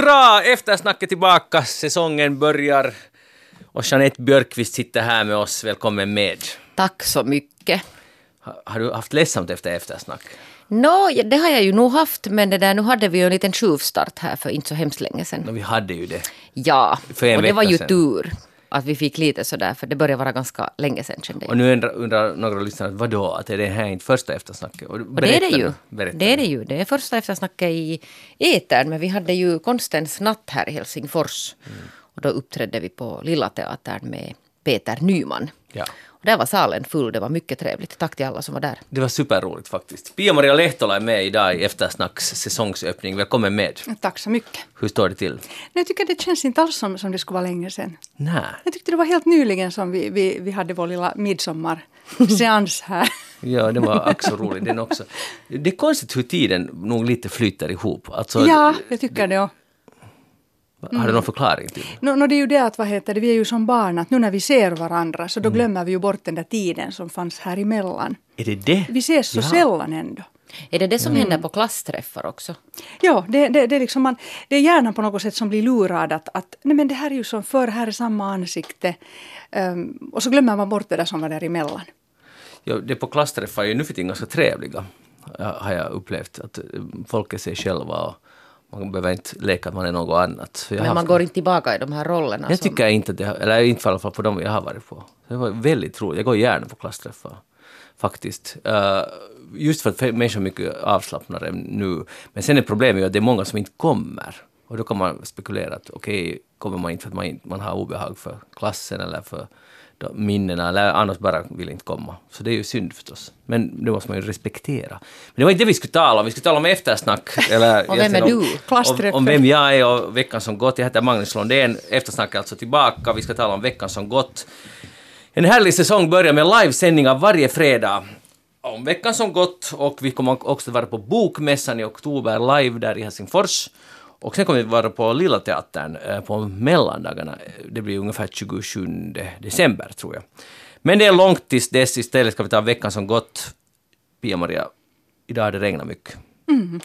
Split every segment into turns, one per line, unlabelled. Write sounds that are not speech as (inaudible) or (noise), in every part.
Hurra! Eftersnacket tillbaka, säsongen börjar. Och Jeanette Björkqvist sitter här med oss. Välkommen med.
Tack så mycket.
Ha, har du haft ledsamt efter eftersnack?
No, det har jag ju nog haft, men det där, nu hade vi ju en liten tjuvstart här för inte så hemskt länge sedan.
No, vi hade ju det.
Ja, och det var ju
sedan.
tur att vi fick lite sådär, för det började vara ganska länge sedan kände jag.
Och nu undrar, undrar några lyssnare, vadå, att är det här inte första eftersnacket? Och
Och det är det ju.
berätta
Det är det ju. Det är första eftersnacket i etern, men vi hade ju konstens natt här i Helsingfors.
Mm.
Och då uppträdde vi på Lilla Teatern med Peter Nyman.
Ja.
Och där var salen full, det var mycket trevligt. Tack till alla som var där.
Det var superroligt faktiskt. Pia-Maria Lehtola är med idag i Eftersnacks säsongsöppning. Välkommen med.
Tack så mycket.
Hur står det till?
Jag tycker det känns inte alls som, som det skulle vara länge sedan.
Nej.
Jag tyckte det var helt nyligen som vi, vi, vi hade vår lilla midsommarseans här. (laughs)
Ja, det var ack så roligt den också. Det är konstigt hur tiden nog lite flyter ihop. Alltså,
ja, jag tycker det.
Har du någon förklaring till det?
no, no, det är ju det att vad heter det, vi är ju som barn att nu när vi ser varandra så då glömmer vi ju bort den där tiden som fanns här emellan.
Är det det?
Vi ses så
Ja.
sällan ändå.
Är det det som
Mm.
händer på klassträffar också?
Ja, det, det, det, är liksom man, det är hjärnan på något sätt som blir lurad att, att nej men det här är ju som förr, här är samma ansikte. Ehm, och så glömmer man bort det där som var däremellan.
Ja, det på klassträffar är ju nu för tiden ganska trevliga, har jag upplevt. Att folk är sig själva och man behöver inte leka att man är något annat.
Men man
haft-
går inte tillbaka i de här rollerna.
Jag
som-
tycker inte det eller inte i alla fall på de jag har varit på. Det var väldigt roligt. Jag går gärna på klassträffar. Faktiskt. Eh, just för att människor är mycket avslappnade nu. Men sen är problemet ju att det är många som inte kommer. Och då kan man spekulera att okej, kommer man inte för att man, man har obehag för klassen eller för minnena eller annars bara vill inte komma. Så det är ju synd förstås. Men det måste man ju respektera. Men det var inte det vi skulle tala om. Vi skulle tala om eftersnack. (laughs) Eller,
Och vem är du?
Om, om vem jag är och veckan som gått. Jag heter Magnus Lundén. Eftersnack är alltså tillbaka. Vi ska tala om veckan som gått. En härlig säsong börjar med livesändningar varje fredag om veckan som gått och vi kommer också vara på Bokmässan i oktober live där i Helsingfors. Och sen kommer vi vara på Lilla Teatern eh, på mellandagarna. Det blir ungefär 27 december tror jag. Men det är långt tills dess. Istället ska vi ta veckan som gått. Pia-Maria, idag har det regnat mycket.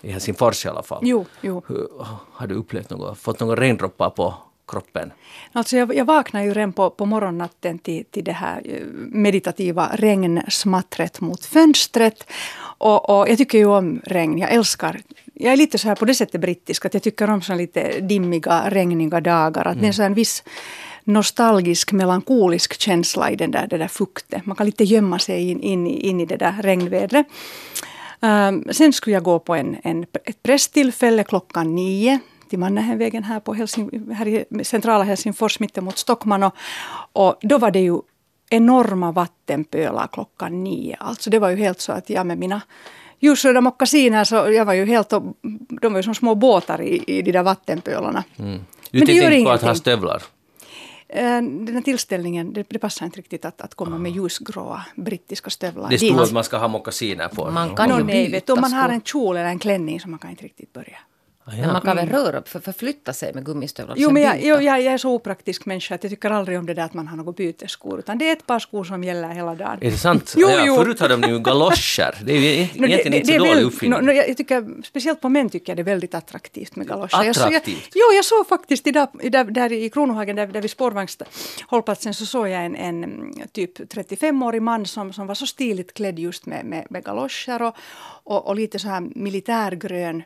I Helsingfors i alla fall.
Jo, jo.
Hur, har du upplevt något, fått några regndroppar på kroppen?
Alltså jag, jag vaknade ju redan på, på morgonnatten till, till det här eh, meditativa regnsmattret mot fönstret. Och, och jag tycker ju om regn. Jag älskar jag är lite så här på det sättet brittisk att jag tycker om så lite dimmiga, regniga dagar. Att Det är så här en viss nostalgisk, melankolisk känsla i den där, det där fuktet. Man kan lite gömma sig in, in, i- in i det där regnvädret. Um, sen skulle jag gå på en, en, ett presstillfälle klockan nio till Mannerheimvägen här, på Helsing, här i centrala Helsingfors mittemot Stockman. Och, och då var det ju enorma vattenpölar klockan nio. Alltså det var ju helt så att jag med mina ljusröda mockasiner så jag var ju helt, och- de var ju som små båtar i, i de där vattenpölarna.
Du
Men det gör
inte på att ha
ingenting.
stövlar?
Eh, Den här tillställningen, det, det passar inte riktigt att, att komma med ljusgråa brittiska stövlar.
Det stod att man ska ha mockasiner på.
Man kan
Nå,
ju
du, om man
byta
har en kjol eller en klänning så man kan inte riktigt börja.
Ah,
Men
ja.
man kan väl röra för förflytta sig med gummistövlar
Jo, men jag, jo, jag, jag är så opraktisk människa att jag tycker aldrig om det där att man har något bytesskor. Utan det är ett par skor som gäller hela dagen.
Är det sant?
Jo,
ja,
jo.
Förut hade de ju galoscher. Det är ju e- (laughs)
No,
egentligen inte så dålig uppfinning.
no, no, jag, jag tycker, speciellt på män tycker jag det är väldigt attraktivt med galoscher. Jag, så-
Attraktivt?
Jag, jo, jag såg faktiskt idag, där, där i Kronohagen, där, där vid spårvagnshållplatsen, så såg jag en, en mm, typ 35-årig man som, som var så stiligt klädd just med, med, med galoscher och, och, och lite så här militärgrön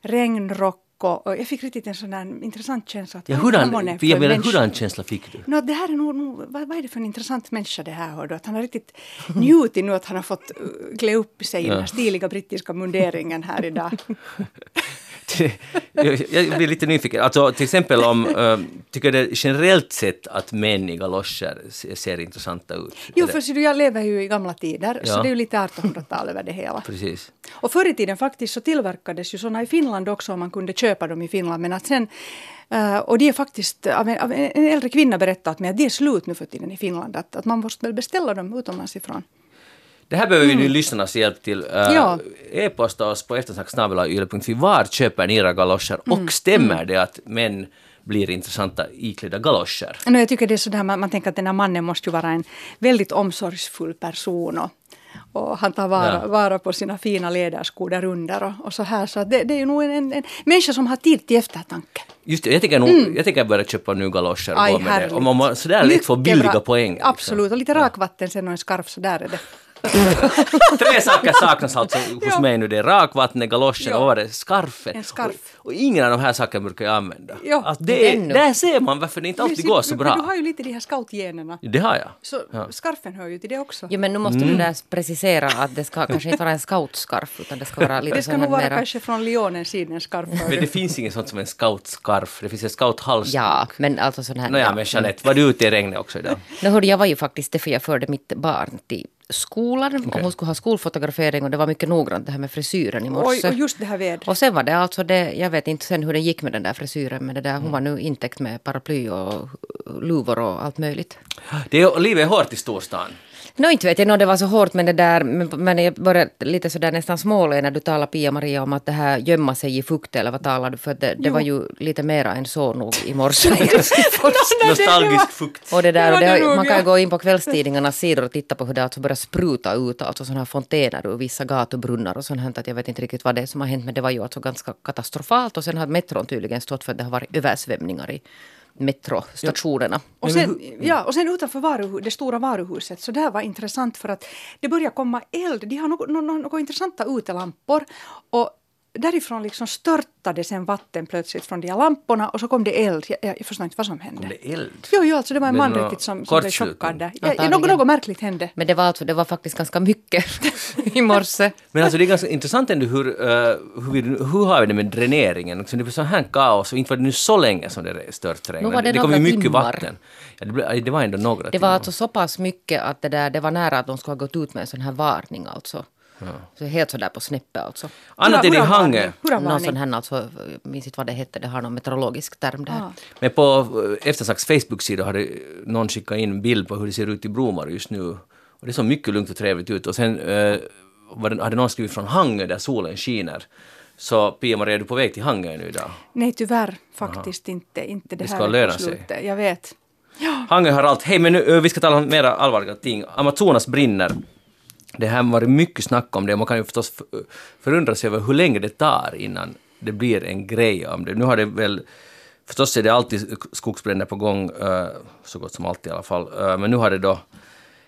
regnrock. Och, jag fick riktigt en sån intressant känsla. Att
Ja, hurdan, jag menar, hurdan känsla fick du?
No, det här är nog, nog, vad, vad är det för en intressant människa det här hör du? Att han har riktigt njutit nu att han har fått uh, klä upp sig i den här stiliga brittiska munderingen här idag. (laughs) (laughs)
jag, blir lite nyfiken. Alltså till exempel om, äh, tycker du generellt sett att män i galoscher se- ser intressanta ut?
Jo, för du, jag lever ju i gamla tider,
Ja.
så det är ju lite 1800-tal över det hela.
Precis.
Och förr i tiden faktiskt så tillverkades ju sådana i Finland också, om man kunde köpa dem i Finland. Men att sen, eh, och det är faktiskt, av en, av en äldre kvinna berättat mig att det är slut nu för tiden i Finland. Att, att man måste beställa dem utomlands ifrån.
Det här behöver vi nu lyssnarnas hjälp till. Äh,
Ja.
E-posta oss på eftersnacksnabelayle.fi. Var köper ni era galoscher? Och stämmer det att män blir intressanta iklädda galoscher?
No, jag tycker det är sådär, man, man tänker att den här mannen måste ju vara en väldigt omsorgsfull person. Och, och han tar vara,
Ja.
vara på sina fina ledarskor där under och, och så här. Så det, det är ju nog en, en, en människa som har tid till eftertanke.
Just det, jag tänker nog, jag tänker börja köpa nu galoscher och
Mm.
Gå med det. Om man sådär lätt får billiga
bra.
poäng. liksom.
Absolut, och lite rakvatten sen och en skarf så där är det.
Tre saker saknas alltså hos
Ja.
mig nu. Det är rakvattnet, galoschen
Ja.
och vad var det? Skarfen.
En skarf.
Och, och ingen av de här sakerna brukar jag använda.
Ja.
Alltså det är,
Ännu.
där ser man varför det inte alltid
Men
går så
men Du har
bra.
ju lite de här scoutgenerna.
Det har jag.
Så
Ja.
skarfen hör ju till det också.
Jo, men nu måste
Mm.
du där precisera att det ska kanske inte vara en scoutskarf utan det ska vara lite
Det ska nog vara
mera...
kanske från Lionens sida en skarf.
Men det finns inget sånt som en scoutskarf. Det finns en scouthalsduk.
Ja, men alltså sån här...
Nåja, men Jeanette, var du ute i regnet också idag? (laughs)
Nu hörde jag var ju faktiskt därför jag förde mitt barn till skolan och hon skulle ha skolfotografering och det var mycket noggrant det här med frisyren i
Oj,
morse.
och just det här vädret.
Och sen var det alltså det, jag vet inte sen hur det gick med den där frisyren men det där, hon var nu intäckt med paraply och luvor och allt möjligt.
Det är, livet är hårt i storstan.
Nå inte vet jag, nå det var så hårt men det där, men, men jag började lite sådär nästan småle när du talade Pia-Maria om att det här gömma sig i fukt eller vad talar du för det, det var ju lite mera än så nog i morse.
Nostalgisk fukt.
Och det där, och
Det
man kan
ja.
gå in på kvällstidningarnas sidor och titta på hur det alltså börjar spruta ut alltså sådana här fontäner ur vissa gatubrunnar och sånt här. Att jag vet inte riktigt vad det är som har hänt men det var ju alltså ganska katastrofalt och sen har metron tydligen stått för att det har varit översvämningar i metrostationerna.
Och sen, ja, och sen utanför varuhu, det stora varuhuset, så det här var intressant för att det börjar komma eld. De har något intressanta utelampor och därifrån liksom störtade sen vatten plötsligt från de här lamporna och så kom det eld. Jag, jag förstår inte vad som hände.
Kom det eld?
Jo, jo, alltså det var en man riktigt som, som blev chockad där. Ja,
Antagligen.
något, något märkligt hände.
Men det var, alltså, det var faktiskt ganska mycket (laughs) i morse.
Men alltså det är ganska intressant ändå hur, eh, hur, vi, hur har vi det med dräneringen? Liksom det blir så här kaos och inte var det nu så länge som det störtregnade.
Det
det kom ju mycket
timmar.
vatten. Ja, det, blev, det var ändå några
Det
timmar.
var alltså så pass mycket att det, där, det var nära att de skulle ha gått ut med en sån här varning alltså. Så helt sådär på snäppet alltså.
Annat i
hurravarning, hurravarning.
Någon sån här alltså, minns inte vad det hette, det har någon meteorologisk term där.
Ah.
Men på eh, Eftersnacks Facebook-sida har det någon skickat in bild på hur det ser ut i Bromar just nu. Och det såg mycket lugnt och trevligt ut. Och sen eh, var det, hade någon skrivit från Hangö där solen skiner. Så Pia-Maria, är du på väg till Hangö nu idag?
Nej, tyvärr faktiskt inte. inte det,
Det
här
ska löna
slutet. Jag vet.
Hangö har allt. Hej, men nu, eh, vi ska tala om mera allvarliga ting. Amazonas brinner. Det här har varit mycket snack om det. Man kan ju förstås förundra sig över hur länge det tar innan det blir en grej om det. Nu har det väl... Förstås är det alltid skogsbränder på gång, eh, så gott som alltid i alla fall. Eh, men nu har det då...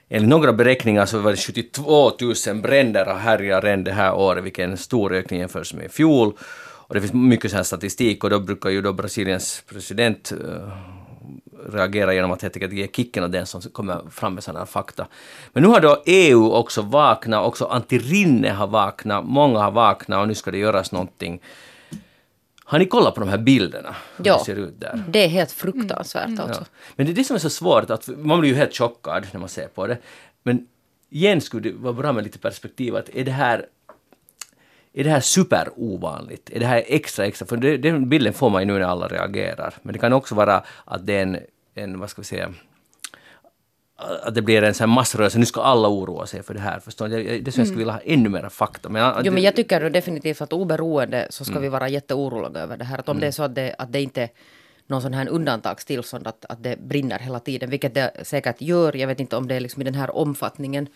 Enligt några beräkningar så var det 72 000 bränder har härjat redan det här året, vilket är en stor ökning jämfört med i fjol. Och det finns mycket sån här statistik och då brukar ju då Brasiliens president eh, reagera genom att helt enkelt ge kicken av den som kommer fram med sådana här fakta. Men nu har då EU också vaknat, också Antirinne har vaknat, många har vaknat och nu ska det göras någonting. Har ni kollat på de här bilderna?
Ja.
det ser ut där?
Det är helt fruktansvärt alltså.
Ja. Men det är det som är så svårt, att man blir ju helt chockad när man ser på det. Men igen skulle det vara bra med lite perspektiv, att är det här är det här superovanligt? Är det här extra, extra? För det, den bilden får man ju nu när alla reagerar. Men det kan också vara att det är en, en vad ska vi säga, att det blir en sån massrörelse, nu ska alla oroa sig för det här. Förstår ni? Det som jag skulle vilja ha ännu mer fakta. Men,
Jo, men jag tycker definitivt att oberoende så ska vi vara jätteoroliga över det här. Att om det är så att det, att det inte är någon sån här undantagstillstånd att, att det brinner hela tiden, vilket det säkert gör. Jag vet inte om det är liksom i den här omfattningen.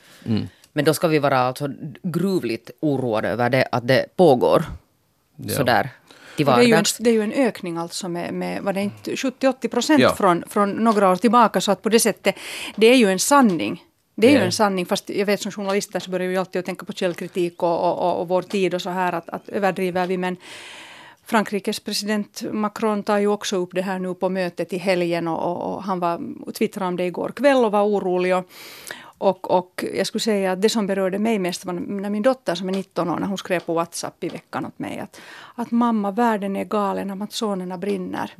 Men då ska vi vara alltså gruvligt oroade över det, att det pågår
Ja.
sådär till
Och det, är ju en,
vardags.
det är ju en ökning alltså med, med var det inte 70-80 procent
Ja.
från, från några år tillbaka. Så att på det sättet, det är ju en sanning. Det är ju en sanning, fast jag vet som journalister så börjar vi alltid att tänka på källkritik och, och, och, och vår tid och så här, att, att överdriver vi. Men Frankrikes president Macron tar ju också upp det här nu på mötet i helgen och, och, och han var, och twittrade om det igår kväll och var orolig. Och, och, och jag skulle säga att det som berörde mig mest var när min dotter som är 19 år, när hon skrev på WhatsApp i veckan åt mig att, att mamma, världen är galen, Amazonerna brinner.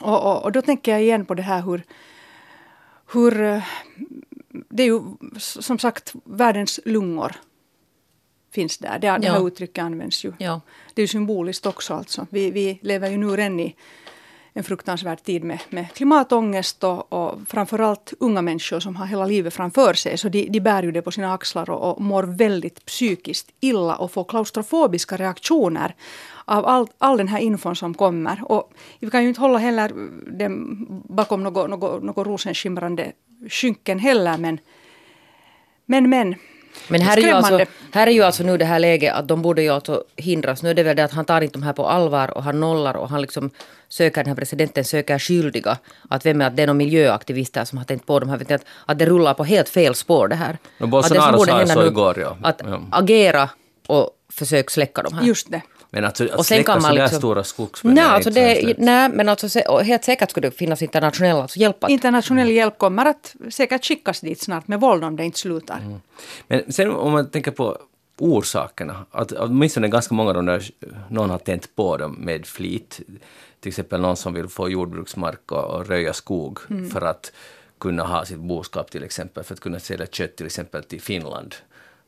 Och, och, och då tänker jag igen på det här hur, hur det är ju som sagt världens lungor finns där. Det, det här uttrycket används ju.
Ja.
Det är ju symboliskt också alltså. Vi, vi lever ju nu redan i en fruktansvärd tid med, med klimatångest och, och framförallt unga människor som har hela livet framför sig. Så de, de bär ju det på sina axlar och, och mår väldigt psykiskt illa och får klaustrofobiska reaktioner av all, all den här infon som kommer. Och vi kan ju inte hålla heller dem bakom något, något, något rosenskimrande skynken heller men men, men
men här är, ju alltså, här är ju alltså nu det här läget att de borde ju alltså hindras. Nu är det väl det att han tar inte de här på allvar och han nollar och han liksom söker, den här presidenten söker skyldiga. Att vem är att det är någon miljöaktivister som har tänkt på de här, att, att det rullar på helt fel spår det här.
No,
att
Bolsonaro
det som borde
sa
hända
så
nu,
igår, ja.
Att
Ja.
agera och försök släcka de här.
Just det.
Men alltså, att
Och sen
släcka
kan man liksom-
stora skogsbränder
Nej, alltså det, nej, men alltså helt säkert skulle det finnas internationell alltså hjälp. Att,
Internationell hjälp kommer att säkert skickas dit snart med våld om det inte slutar.
Mm. Men sen om man tänker på orsakerna, att åtminstone ganska många av de där, någon har tänt på dem med flit. Till exempel någon som vill få jordbruksmark och, och röja skog för att kunna ha sitt boskap till exempel, för att kunna sälja kött till exempel till Finland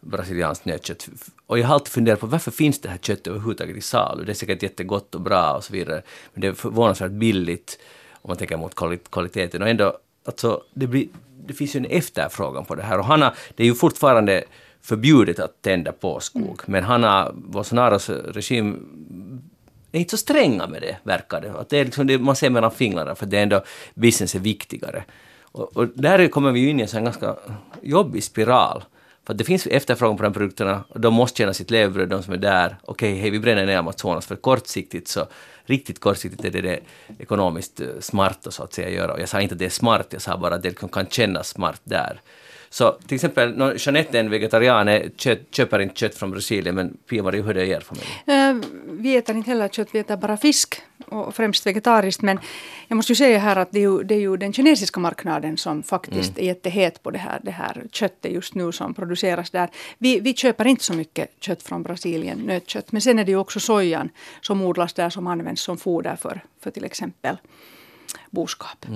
brasilianskt nötkött. Och jag har alltid funderat på varför finns det här köttet överhuvudtaget i salu? Det är säkert jättegott och bra och så vidare, men det är förvånansvärt billigt om man tänker mot kvali- kvaliteten. Och ändå, alltså, det, blir, det finns ju en efterfrågan på det här. Och han har, det är ju fortfarande förbjudet att tända på skog, men han har, Bolsonaros regim är inte så stränga med det, verkar det. Att det är liksom det man ser mellan fingrarna, för det är ändå, business är viktigare. Och, och där kommer vi ju in i en sån ganska jobbig spiral. För att det finns efterfrågan på de produkterna, och de måste tjäna sitt levebröd, de som är där. Okej, hej, vi bränner ner Amazonas, för kortsiktigt så, riktigt kortsiktigt är det det ekonomiskt eh, smarta så att säga göra. Och jag sa inte att det är smart, jag sa bara att det kan kännas smart där. Så till exempel, no, Jeanette är en vegetarian, är kött, köper inte kött från Brasilien, men Pia-Marie, hur är det i er familj?
Eh, Vi äter inte heller kött, vi äter bara fisk och främst vegetariskt. Men jag måste ju säga här att det är ju, det är ju den kinesiska marknaden som faktiskt är jättehet på det här, det här köttet just nu som produceras där. Vi, vi köper inte så mycket kött från Brasilien, nötkött. Men sen är det ju också sojan som odlas där som används som foder för, för till exempel boskap.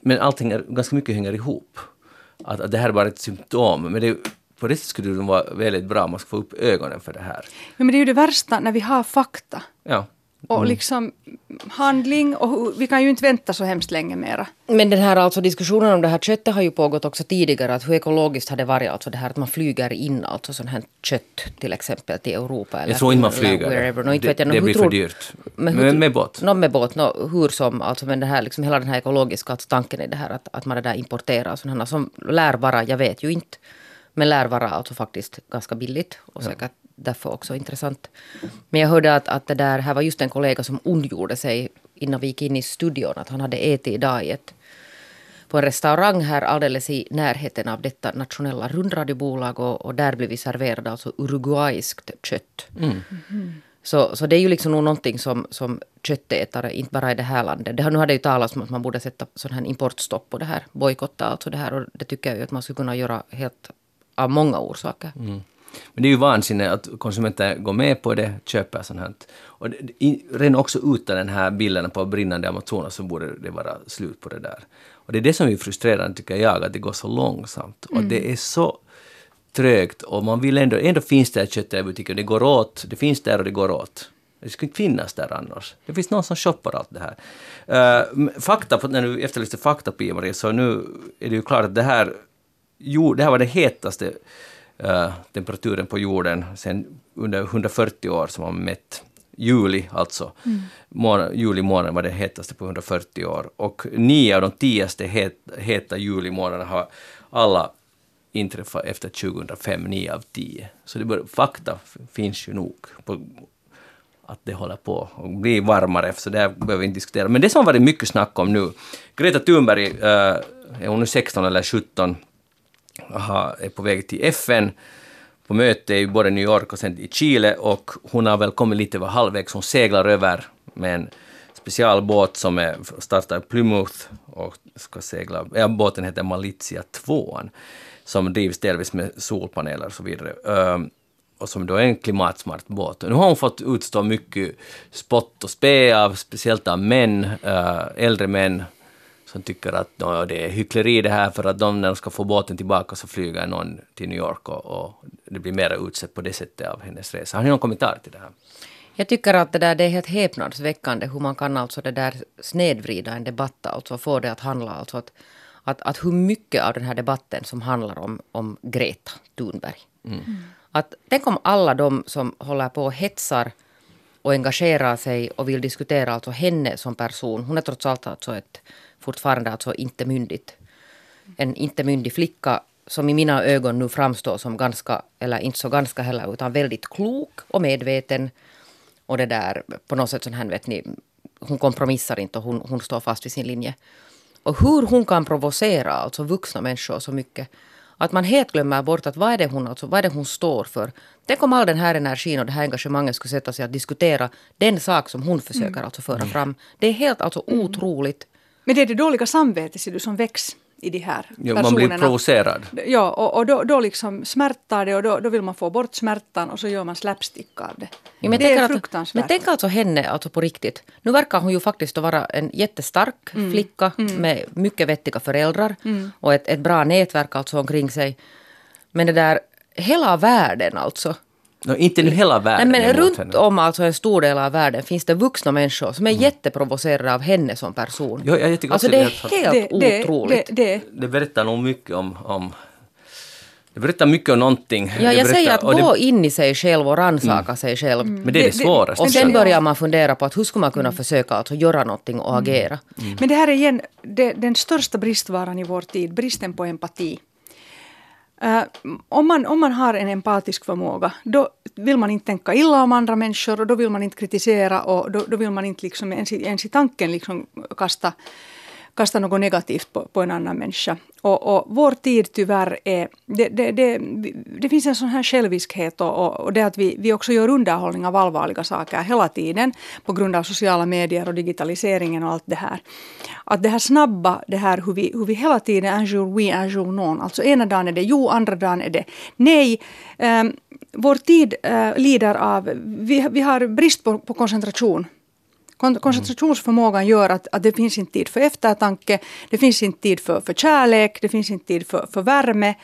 Men allting, är, ganska mycket hänger ihop. Att, att det här är bara ett symptom. Men det, på det sättet skulle det vara väldigt bra om man ska få upp ögonen för det här.
Men det är ju det värsta när vi har fakta.
Ja.
Och liksom handling och vi kan ju inte vänta så hemskt länge mera.
Men den här alltså diskussionen om det här köttet har ju pågått också tidigare. Att hur ekologiskt har det varit alltså det här att man flyger in alltså sånt här kött till exempel till Europa? Eller
Jag tror inte man flyger.
wherever. Nå, inte
Det-
vet jag, nå,
det blir för
tror-
dyrt.
Men
Med-
hur,
med båt.
No, med båt. No, hur som, alltså men det här liksom hela den här ekologiska alltså tanken i det här att, att man det där importerar sådana som lär vara, jag vet ju inte, men lär vara alltså faktiskt ganska billigt och säkert därför också intressant. Men jag hörde att, att det där, här var just en kollega som ondgjorde sig innan vi gick in i studion att han hade ätit idag i ett på en restaurang här alldeles i närheten av detta nationella rundradiobolag och, och där blev vi serverade alltså uruguayskt kött. Så, så det är ju liksom nog någonting som, som köttätare, inte bara i det här landet. Det har, nu har det ju talats om att man borde sätta sån här importstopp på det här, bojkotta alltså det här och det tycker jag ju att man skulle kunna göra helt av många orsaker.
Men det är ju vansinne att konsumenter går med på det, köper sånt här. Och det, i, redan också utan den här bilden på brinnande Amazonas så borde det vara slut på det där. Och det är det som är frustrerande tycker jag, att det går så långsamt. Och det är så trögt och man vill ändå, ändå finns det köttet i butiken, det går åt, det finns där och det går åt. Det skulle inte finnas där annars. Det finns någon som shoppar allt det här. Uh, fakta, när du efterlyste fakta Pia-Maria, så nu är det ju klart att det här, jo, det här var det hetaste eh, temperaturen på jorden sen under 140 år som man mätt. Juli alltså. Månad, juli månad var det hetaste på 140 år. Och nio av de tioste het, heta julimånaderna har alla inträffat efter 2005, nio av tio. Så det bör, fakta finns ju nog på att det håller på att bli varmare, så det behöver vi inte diskutera. Men det som har varit mycket snack om nu, Greta Thunberg, eh, är hon nu 16 eller 17, aha, är på väg till FN på möte i både New York och sen i Chile och hon har väl kommit lite över halvvägs. Hon seglar över med en specialbåt som är startar i Plymouth och ska segla, ja, båten heter Malizia 2 som drivs delvis med solpaneler och så vidare. Um, och som då är en klimatsmart båt. Nu har hon fått utstå mycket spott och spe av, speciellt av män, äh, äldre män, som tycker att nå, det är hyckleri det här för att de när de ska få båten tillbaka så flyger någon till New York och, och det blir mera utsett på det sättet av hennes resa. Har ni någon kommentar till det här?
Jag tycker att det där det är helt häpnadsväckande hur man kan alltså det där snedvrida en debatt, alltså få det att handla, alltså att, att, att hur mycket av den här debatten som handlar om, om Greta Thunberg. Att tänk om alla de som håller på och hetsar och engagerar sig och vill diskutera alltså henne som person. Hon är trots allt alltså ett, fortfarande alltså inte myndigt. En inte myndig flicka som i mina ögon nu framstår som ganska, eller inte så ganska heller, utan väldigt klok och medveten. Och det där på något sätt sån här, vet ni, hon kompromissar inte och hon, hon står fast vid sin linje. Och hur hon kan provocera alltså vuxna människor så mycket. Att man helt glömmer bort att vad är det hon, alltså, vad är det hon står för. Tänk om all den här energin och det här engagemanget skulle sätta sig att diskutera den sak som hon försöker mm. alltså föra fram. Det är helt alltså otroligt.
Men det är det dåliga samvetet som väcks i de här
jo, Man blir provocerad.
Ja, och, och då, då liksom smärtar det och då, då vill man få bort smärtan och så gör man slapstick av det. Ja, men det är fruktansvärt.
Men tänk alltså henne alltså på riktigt. Nu verkar hon ju faktiskt vara en jättestark mm. flicka mm. med mycket vettiga föräldrar mm. och ett, ett bra nätverk alltså omkring sig. Men det där, hela världen alltså
No, inte nu hela världen
Nej, men runt henne. om alltså en stor del av världen finns det vuxna människor som är mm. jätteprovocerade av henne som person.
Jo, jag tycker
alltså det är helt det, otroligt.
Det, det, det, berättar nog mycket om, om det berättar mycket om någonting.
Ja, jag berättar, säger att gå det... in i sig själv och rannsaka mm. sig själv.
Mm. Men det är det, svåraste.
Och sen börjar man fundera på att hur ska man kunna mm. försöka alltså göra någonting och mm. agera.
Mm. Men det här är igen det, den största bristvaran i vår tid, bristen på empati. Uh, om, man, om man har en empatisk förmåga, då vill man inte tänka illa om andra människor och då vill man inte kritisera och då, då vill man inte liksom ens, ens i tanken liksom kasta kasta något negativt på, på en annan människa. Och, och vår tid tyvärr är... Det, det, det, det finns en sån här själviskhet och, och, det att vi, vi också gör underhållning av allvarliga saker hela tiden på grund av sociala medier och digitaliseringen och allt det här. Att det här snabba, det här hur vi, hur vi hela tiden un jour oui, un jour non. Alltså ena dagen är det jo, andra dagen är det nej. Um, vår tid uh, lider av... Vi, vi har brist på, på koncentration. Koncentrationsförmågan gör att, att det finns inte tid för eftertanke, det finns inte tid för, för kärlek, det finns inte tid för, för värme.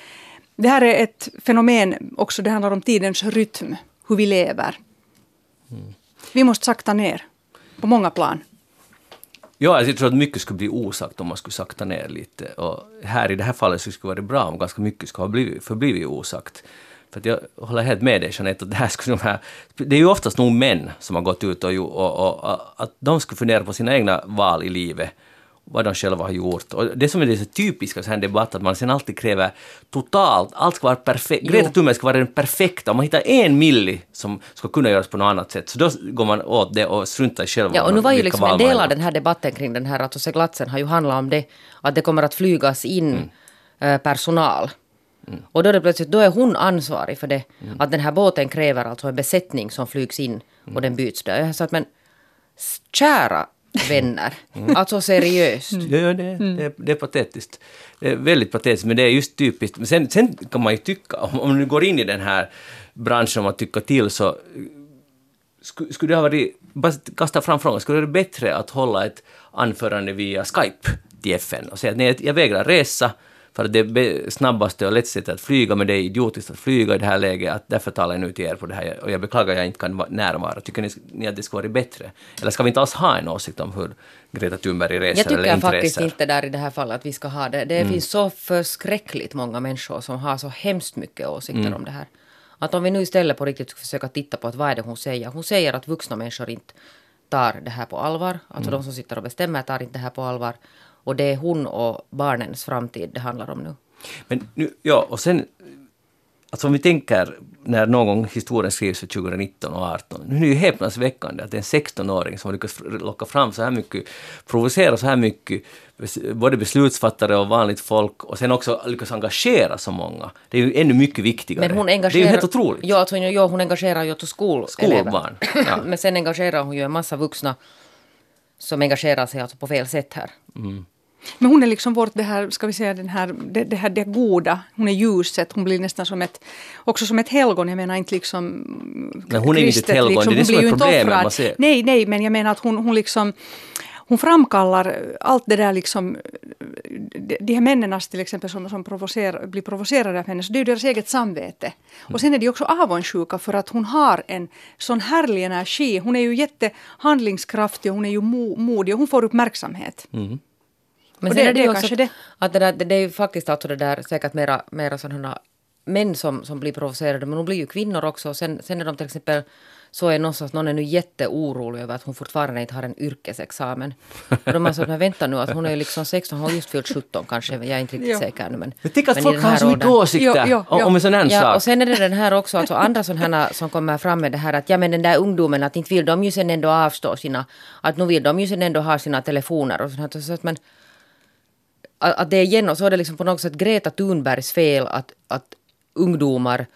Det här är ett fenomen också, det handlar om tidens rytm, hur vi lever. Mm. Vi måste sakta ner på många plan.
Ja, alltså, jag tror att mycket skulle bli osagt om man skulle sakta ner lite. Och här i det här fallet så skulle det vara bra om ganska mycket skulle ha blivit, förblivit osagt. För jag håller helt med dig Jeanette, att det här skulle de här... Det är ju oftast nog män som har gått ut och, och, och, och att de skulle fundera på sina egna val i livet vad de själva har gjort. Och det som är det så typiska så här debatt att man sen alltid kräver totalt, allt ska vara perfekt. Greta Thunberg ska vara den perfekta. Om man hittar en milli som ska kunna göras på något annat sätt, så då går man åt det och struntar i själva
Ja, och nu var ju liksom en del av den här debatten kring den här alltså seglatsen har ju handlat om det, att det kommer att flygas in mm. Eh, personal Mm. Och då är det plötsligt, då är hon ansvarig för det. Mm. Att den här båten kräver alltså en besättning som flygs in och mm. den byts där. Jag sa att men kära vänner, (laughs) mm. alltså seriöst.
Ja, ja det, det, det, är patetiskt. Det är väldigt patetiskt, men det är just typiskt. Men sen, sen kan man ju tycka, om, om du går in i den här branschen och tycker till så skulle, skulle det ha varit, bara kasta fram frågan, skulle det vara bättre att hålla ett anförande via Skype till FN och säga att nej, jag vägrar resa, för det snabbaste och lättaste sättet att flyga, men det är idiotiskt att flyga i det här läget, att därför talar jag nu till er på det här, och jag beklagar att jag inte kan närvara. Tycker ni, att det skulle vara bättre? Eller ska vi inte alls ha en åsikt om hur Greta Thunberg reser eller inte reser?
Jag tycker faktiskt inte där i det här fallet att vi ska ha det. Det mm. finns så förskräckligt många människor som har så hemskt mycket åsikter mm. om det här. Att om vi nu istället på riktigt ska försöka titta på att vad är det hon säger? Hon säger att vuxna människor inte tar det här på allvar. Alltså mm. de som sitter och bestämmer tar inte det här på allvar. Och det är hon och barnens framtid det handlar om nu.
Men nu, ja, och sen, alltså om vi tänker när någon gång historien skrivs för 2019 och 2018, nu är det ju häpnadsväckande att en 16-åring som lyckas locka fram så här mycket, provocera så här mycket, både beslutsfattare och vanligt folk, och sen också lyckas engagera så många. Det är ju ännu mycket viktigare. Men hon engagerar, det är ju helt otroligt.
Ja, alltså, ja hon engagerar ju skol
skolbarn.
Ja. (laughs) Men sen engagerar hon ju en massa vuxna som engagerar sig alltså på fel sätt här. Mm.
Men hon är liksom vårt, det här, ska vi säga, den här, det, det, här det goda. Hon är ljuset. Hon blir nästan som ett, också som ett helgon. Jag menar inte liksom...
Men hon är inte ett helgon, liksom, det är det som är problemet.
Nej, nej, men jag menar att hon, hon liksom hon framkallar allt det där liksom, de här männen till exempel som, som provocer, blir provocerade av henne, så det är ju deras eget samvete. Och sen är de också avundsjuka för att hon har en sån härlig energi. Hon är ju jättehandlingskraftig och hon är ju mo, modig och hon får uppmärksamhet. Mm.
Men sen det, är det, det också det. att det, där, det, det är ju faktiskt alltså det där säkert mera, mera sådana män som, som blir provocerade, men de blir ju kvinnor också. Sen, sen är de till exempel så är någonstans någon är nu jätteorolig över att hon fortfarande inte har en yrkesexamen. Och de har sagt, men vänta nu, att hon är liksom 16, hon har just fyllt 17 kanske, jag är inte riktigt säker nu. Men,
Men tänk att folk har så mycket åsikter om en sån här
Ja,
sak.
och sen är det den här också, alltså andra sådana här som kommer fram med det här att ja men den där ungdomen att inte vill de ju sen ändå avstå sina, att nu vill de ju sen ändå ha sina telefoner och sånt här. Så att man, att, att det är igen och så är det liksom på något sätt Greta Thunbergs fel att, att ungdomar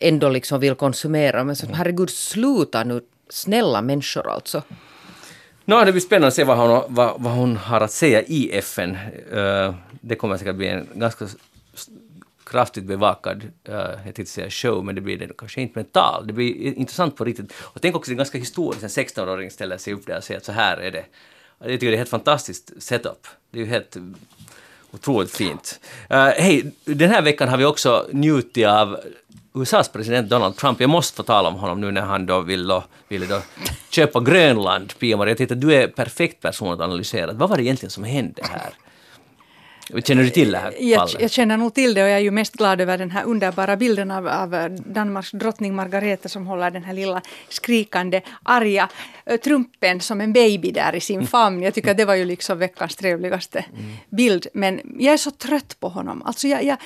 ändå liksom vill konsumera. Men så att, herregud sluta nu, snälla människor alltså.
Nå, det blir spännande att se vad hon, vad, vad hon har att säga i FN. Eh, det kommer säkert bli en ganska kraftigt bevakad, uh, jag tänkte säga show, men det blir det kanske inte, men tal. Det blir intressant på riktigt. Och tänk också, det är ganska historiskt, en 16-åring ställer sig upp där och säger att så här är det. Jag tycker det är helt fantastiskt setup. Det är ju helt eh, otroligt fint. Uh, Hej, den här veckan har vi också njutit av USAs president Donald Trump. Jag måste få tala om honom nu när han då vill då, ville då köpa Grönland, Pia-Maria. Jag tänkte att du är perfekt person att analysera. Vad var det egentligen som hände här? Känner du till det här
Jag,
fallet?
jag känner nog till det och jag är ju mest glad över den här underbara bilden av, av eh, Danmarks drottning Margareta som håller den här lilla skrikande arga eh, trumpen som en baby där i sin famn. Jag tycker att det var ju liksom veckans trevligaste bild. Men jag är så trött på honom. Alltså jag, jag,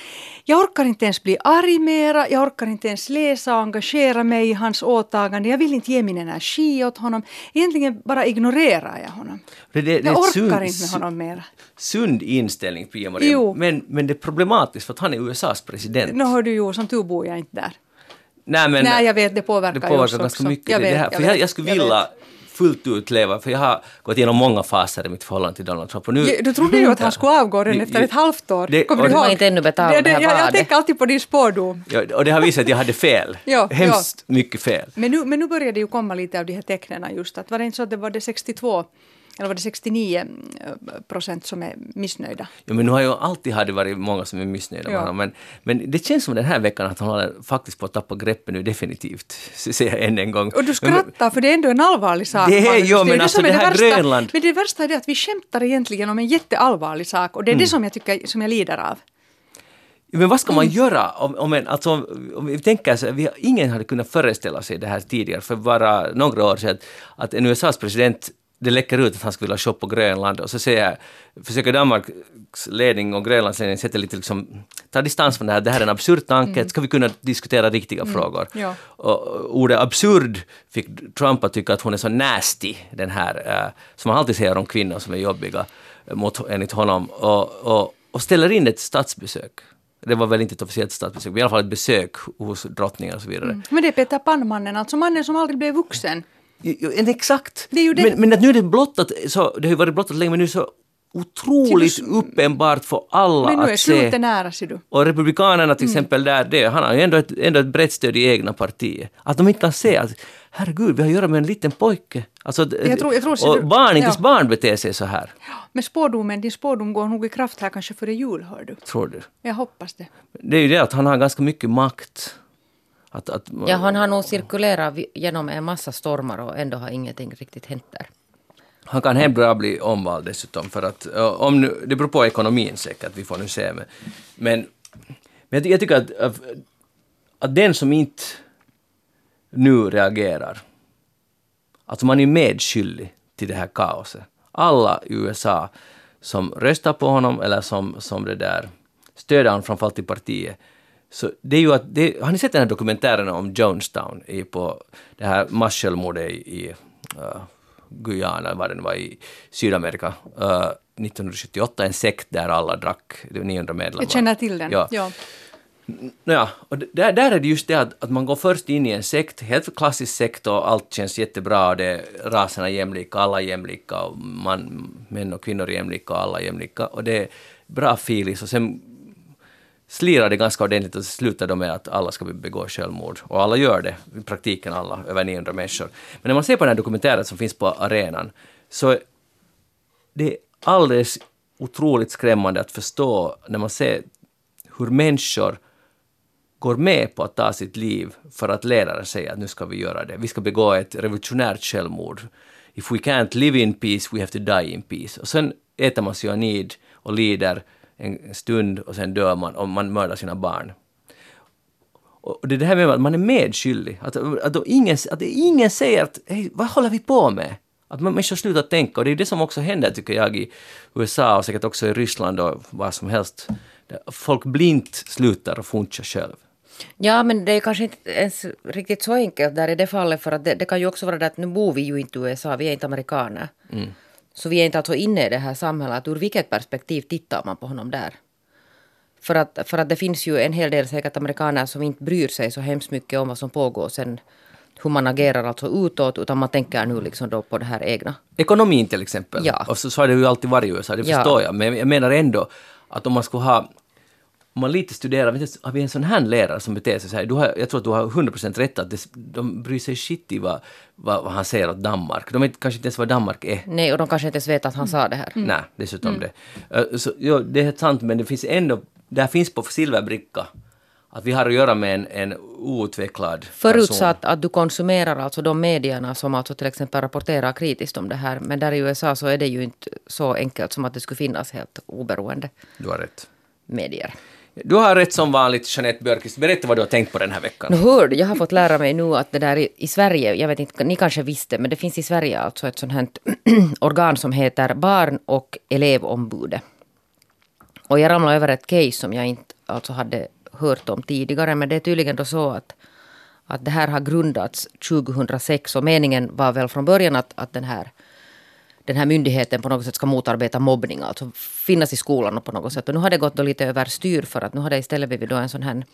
jag orkar inte ens bli arg mera. Jag orkar inte ens läsa och engagera mig i hans åtagande. Jag vill inte ge min energi åt honom. Egentligen bara ignorerar jag honom.
Det- det-
jag orkar
sund-
inte med honom mera.
Sund inställning, Pia-Maria.
Jo.
Men, men det är problematiskt för att han är USAs president.
Nu hör du ju, som tur bor jag inte där.
Nej, men,
Nej, jag vet, det påverkar
det påverkar ganska
också.
mycket.
Jag
det, det
vet,
här.
jag
För jag,
vet,
jag skulle
jag
vilja fullt ut leva, för jag har gått igenom många faser i mitt förhållande till Donald Trump. Och nu,
Du trodde ju att han skulle avgå redan efter ett halvt år.
Det-
Kommer du ihåg?
inte ännu betalat det här
jag, jag tänker alltid på din spårdom.
Ja, och det har visat att jag hade fel. (laughs)
Ja,
Hemskt mycket fel.
Men nu, men nu börjar det ju komma lite av de här tecknen just att var det inte så att det var det 62 eller var det 69 procent som är missnöjda?
Ja, men nu har ju alltid hade varit många som är missnöjda med
Ja.
honom, men, men det känns som den här veckan att han håller faktiskt på att tappa greppet nu definitivt, (laughs) säger jag än en gång.
Och du
Men-
skrattar för det är ändå en allvarlig sak.
Det är- jo,
ju
men alltså
som är
det här
värsta.
Grönland-
Men det värsta är det att vi skämtar egentligen om en jätteallvarlig sak och det är
Mm.
det som jag tycker som jag lider av.
Men vad ska man
Mm.
göra om, om, en, alltså, om, vi tänker så vi, har- ingen hade kunnat föreställa sig det här tidigare, för bara några år sedan, att en USAs president det läcker ut att han skulle vilja shoppa på Grönland och så säger, försöker Danmarks ledning och Grönlands ledning sätta lite liksom, ta distans från det här, det här är en absurd tanke, ska vi kunna diskutera riktiga frågor?
Mm. ja.
Och ordet absurd fick Trump att tycka att hon är så nasty, den här, eh, som han alltid säger om kvinnor som är jobbiga, eh, mot, enligt honom, och, och, och ställer in ett statsbesök. Det var väl inte ett officiellt statsbesök, men i alla fall ett besök hos drottningen och så vidare.
Men det är Peter Pan-mannen, alltså mannen som aldrig blev vuxen.
En exakt!
Det är ju det.
Men, men att nu är det blottat, så, det har ju varit blottat länge, men nu så otroligt uppenbart för alla
Men nu är
att se.
nära, ser du.
Och Republikanerna
Mm.
till exempel, där, det, han har ju ändå ett, ändå ett brett stöd i egna partiet. Att de inte kan se att herregud, vi har att göra med en liten pojke. Alltså,
Jag tror- jag tror-
och barn, inte
ja.
barn beter sig så här,
Men spådomen, din spådom går nog i kraft här kanske före jul, hör du.
tror du.
Jag hoppas det.
Det är ju det att han har ganska mycket makt. Att, att,
Ja, han har nog cirkulerat genom en massa stormar och ändå har ingenting riktigt hänt där.
Han kan helt bra bli omvald dessutom, för att om nu, det beror på ekonomin säkert, vi får nu se. Men, men, men jag, ty- jag tycker att, att, att den som inte nu reagerar, alltså man är medskyldig till det här kaoset. Alla i USA som röstar på honom eller som, som det där stöder honom framförallt i partiet, så det är ju att, det, har ni sett den här dokumentären om Jonestown i, på det här massjälvmordet i, i uh, Guyana, vad det nu var, i Sydamerika, uh, 1978, en sekt där alla drack, det var 900 medlemmar.
Jag känner till den.
Ja.
Ja.
Ja, och där, där är det just det att, att man går först in i en sekt, helt klassisk sekt och allt känns jättebra och det raserna är jämlika, alla är jämlika och man, män och kvinnor är jämlika och alla är jämlika och det är bra feeling och sen slirar det ganska ordentligt och så slutar de med att alla ska begå självmord. Och alla gör det, i praktiken alla, över 900 människor. Men när man ser på den här dokumentären som finns på arenan så det är alldeles otroligt skrämmande att förstå när man ser hur människor går med på att ta sitt liv för att ledaren säger att nu ska vi göra det. Vi ska begå ett revolutionärt självmord. If we can't live in peace, we have to die in peace. Och sen äter man cyanid och lider en stund och sen dör man och man mördar sina barn. Och det är det här med att man är medskyldig. Att, att, ingen, att ingen säger att hej, vad håller vi på med? Att man människor slutar tänka och det är det som också händer tycker jag i USA och säkert också i Ryssland och vad som helst. Folk blint slutar att funka själv.
Ja, men det är kanske inte ens riktigt så enkelt där i det fallet för att det, det kan ju också vara det att nu bor vi ju inte i USA, vi är inte amerikaner. Mm. Så vi är inte alltså inne i det här samhället. Ur vilket perspektiv tittar man på honom där? För att, för att det finns ju en hel del säkert amerikaner som inte bryr sig så hemskt mycket om vad som pågår sen hur man agerar alltså utåt, utan man tänker nu liksom då på det här egna.
Ekonomin till exempel.
Ja.
Och så, så har det ju alltid varit i USA, det
Ja.
förstår jag. Men jag menar ändå att om man skulle ha om man lite studerar, vet har vi en sån här lärare som beter sig så här, du har, jag tror att du har 100% rätt att det, de bryr sig shit i vad, vad, vad han säger åt Danmark. De vet kanske inte ens vad Danmark är.
Nej, och de kanske inte ens vet att han sa det här.
Nej, dessutom det. Eh, Så, ja, det är helt sant, men det finns ändå, där finns på silverbricka att vi har att göra med en, en outvecklad person.
Förutsatt att du konsumerar alltså de medierna som alltså till exempel rapporterar kritiskt om det här. Men där i USA så är det ju inte så enkelt som att det skulle finnas helt oberoende
Du har rätt.
medier.
Du har rätt som vanligt, Jeanette Björkqvist. Berätta vad du har tänkt på den här veckan.
Nu hör du, jag har fått lära mig nu att det där i, i Sverige, jag vet inte, ni kanske visste, men det finns i Sverige alltså ett sånt här (clears throat) organ som heter Barn och elevombudet. Och jag ramlade över ett case som jag inte alltså hade hört om tidigare, men det är tydligen då så att, att det här har grundats 2006 och meningen var väl från början att, att den här den här myndigheten på något sätt ska motarbeta mobbning, alltså finnas i skolan och på något sätt. Och nu har det gått då lite överstyr för att nu har det istället blivit då en sån här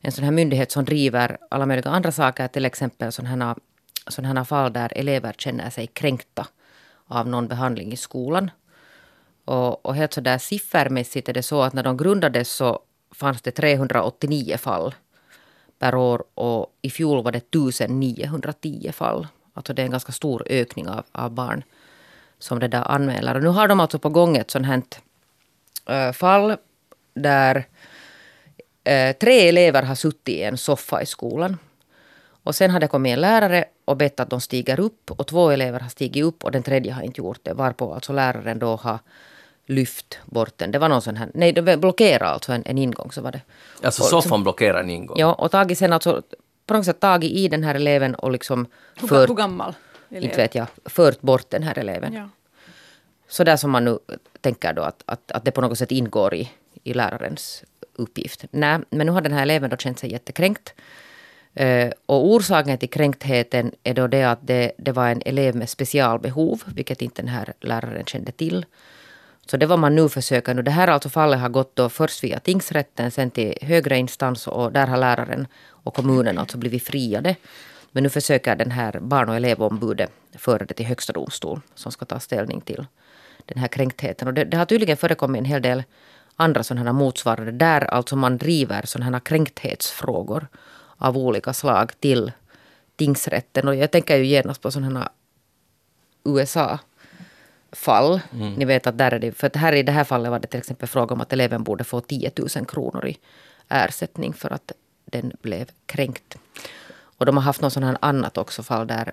en sån här myndighet som driver alla möjliga andra saker, till exempel sådana här, här fall där elever känner sig kränkta av någon behandling i skolan. Och, och helt sådär siffermässigt är det så att när de grundades så fanns det 389 fall per år och i fjol var det 1910 fall. Alltså det är en ganska stor ökning av, av barn som det där anmäler. Och nu har de alltså på gång ett sånt här äh, fall där eh, tre elever har suttit i en soffa i skolan. Och sen har det kommit en lärare och bett att de stiger upp och två elever har stigit upp och den tredje har inte gjort det. Varpå alltså läraren då har lyft bort den. Det var någon sån här, nej det blockerade alltså en, en ingång så var det.
Alltså
Och-
soffan blockerar en ingång.
Ja, och tagit sen alltså på något sätt tagit i den här eleven och liksom
Hur,
fört,
hur gammal? Elev?
inte vet jag, fört bort den här eleven.
Ja.
Så där som man nu tänker då att, att, att det på något sätt ingår i, i lärarens uppgift. Nej, men nu har den här eleven då känt sig jättekränkt. Eh, och orsaken till kränktheten är då det att det, det var en elev med specialbehov, vilket inte den här läraren kände till. Så det var man nu försöker nu. Det här alltså fallet har gått då först via tingsrätten, sen till högre instans och där har läraren och kommunen alltså blivit friade. Men nu försöker den här barn och elevombudet föra det till högsta domstol som ska ta ställning till den här kränktheten. Och det, det har tydligen förekommit en hel del andra sådana motsvarande där alltså man driver sådana här kränkthetsfrågor av olika slag till tingsrätten. Och jag tänker ju genast på sådana här USA-fall. Ni vet att där är det, för att här i det här fallet var det till exempel fråga om att eleven borde få 10 000 kronor i ersättning för att den blev kränkt. Och de har haft något här annat också fall där,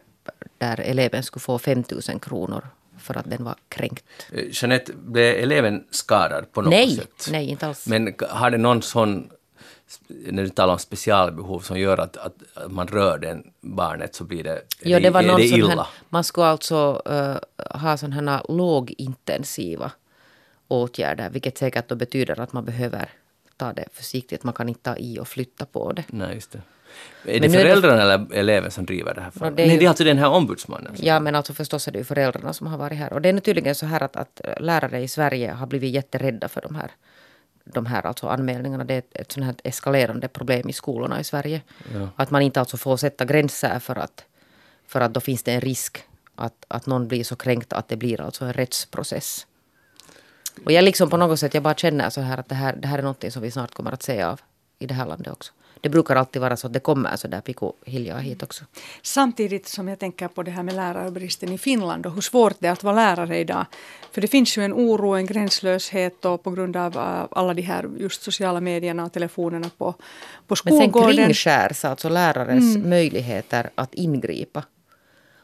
där eleven skulle få 5 000 kronor för att den var kränkt.
Eh, Jeanette, blev eleven skadad på något
Nej,
sätt?
nej inte alls.
Men har det någon sån, när du talar om specialbehov, som gör att, att, att man rör den barnet så blir det,
Ja, det var
är
någon
det illa?
här, man skulle alltså uh, ha sådana här lågintensiva åtgärder, vilket säkert då betyder att man behöver ta det försiktigt. Man kan inte ta i och flytta på det.
Nej, just det. Är
Men
det
nu är det-
föräldrarna eller eleven som driver det här fallet?
det är
Nej,
ju-
det är alltså den här ombudsmannen.
Ja, men alltså förstås är det ju föräldrarna som har varit här. Och det är nu tydligen så här att, att lärare i Sverige har blivit jätterädda för de här, de här alltså anmälningarna. Det är ett, ett sånt här eskalerande problem i skolorna i Sverige. Att man inte alltså får sätta gränser för att, för att då finns det en risk att, att någon blir så kränkt att det blir alltså en rättsprocess. Och jag liksom på något sätt, jag bara känner så här att det här, det här är någonting som vi snart kommer att se av i det här landet också. Det brukar alltid vara så att det kommer så där piko hilja hit också.
Samtidigt som jag tänker på det här med lärarbristen i Finland och hur svårt det är att vara lärare idag. För det finns ju en oro, en gränslöshet och på grund av alla de här just sociala medierna och telefonerna på, på
Men sen
skolgården.
kringskärs alltså lärares möjligheter att ingripa.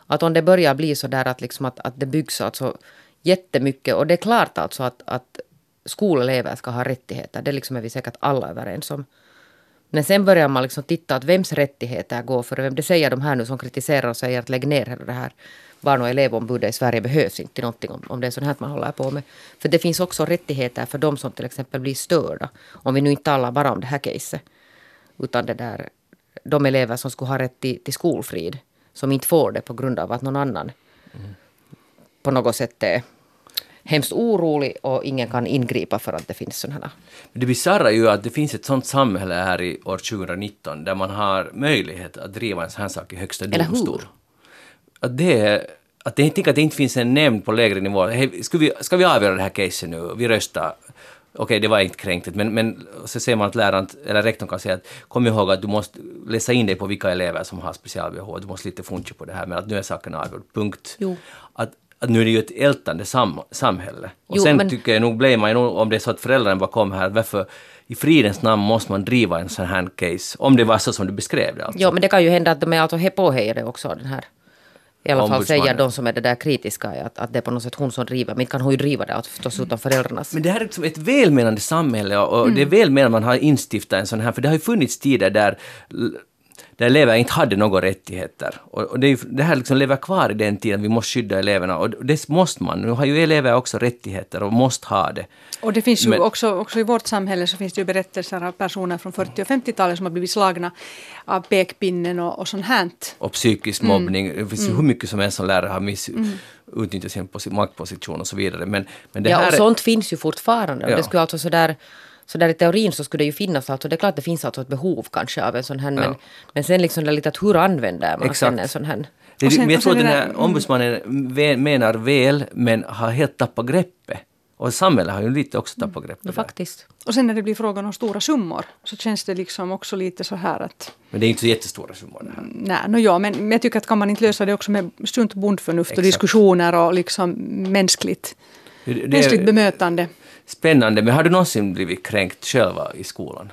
Att om det börjar bli så där att, liksom att, att det byggs alltså jättemycket och det är klart alltså att, att skolelever ska ha rättigheter, det liksom är vi säkert alla överens om. Men sen börjar man liksom titta att vems rättigheter går före vem. Det säger de här nu som kritiserar och säger att lägg ner det här barn och elevombudet i Sverige behövs inte någonting om, om det är sånt här man håller på med. För det finns också rättigheter för de som till exempel blir störda. Om vi nu inte talar bara om det här caset. Utan det där, de elever som skulle ha rätt till, till skolfrid. Som inte får det på grund av att någon annan mm. på något sätt är hemskt orolig och ingen kan ingripa för att det finns sådana.
Det bisarra är ju att det finns ett sådant samhälle här i år 2019 där man har möjlighet att driva en sån här sak i högsta domstol. Att det, att det, att det inte finns en nämnd på lägre nivå. Hey, ska, vi, ska vi avgöra det här caset nu? Vi röstar. Okej, okay, det var inte kränktigt, men, men så ser man att läraren eller rektorn kan säga att kom ihåg att du måste läsa in dig på vilka elever som har specialbehov. Du måste lite funka på det här, men att nu är saken avgjord. Punkt. Jo. Att, att nu är det ju ett ältande sam samhälle. Och jo, sen men... tycker jag nog, blir man ju om det är så att föräldrarna bakom här, varför i fridens namn måste man driva en sån här case, om det var så som du beskrev det. Alltså.
Jo, men det kan ju hända att de är alltså påhejade också, den här i alla fall säger de som är det där kritiska att, att det är på något sätt hon som driver. Men kan hon ju driva det förstås utan föräldrarnas.
Men det här är liksom ett välmenande samhälle och, och mm. det är välmenande man har instiftat en sån här, för det har ju funnits tider där där elever inte hade några rättigheter. Och, och det, är, det, här liksom lever kvar i den tiden, vi måste skydda eleverna. Och det måste man. Nu har ju elever också rättigheter och måste ha det.
Och det finns ju Men, också, också i vårt samhälle så finns det ju berättelser av personer från 40 och 50-talet som har blivit slagna av pekpinnen och, och sånt här.
Och psykisk mm. mobbning. Det finns ju mm. hur mycket som helst som lärare har miss, mm. utnyttjat sin maktposition och så vidare. Men, men det
ja,
här
och sånt finns ju fortfarande. Ja. Det skulle alltså sådär så där i teorin så skulle det ju finnas, alltså det är klart det finns alltså ett behov kanske av en sån här, ja. men, men sen liksom det lite att hur använder man sen en sån här?
Det, sen, men jag tror att den här mm. ombudsmannen menar väl, men har helt tappat greppet. Och samhället har ju lite också tappat greppet. Mm,
faktiskt.
Och sen när det blir frågan om stora summor så känns det liksom också lite så här att...
Men det är inte så jättestora summor det här.
Nej, no, ja, men, men jag tycker att kan man inte lösa det också med sunt bondförnuft och diskussioner och liksom mänskligt, det, mänskligt bemötande
spännande, men har du någonsin blivit kränkt själva i skolan?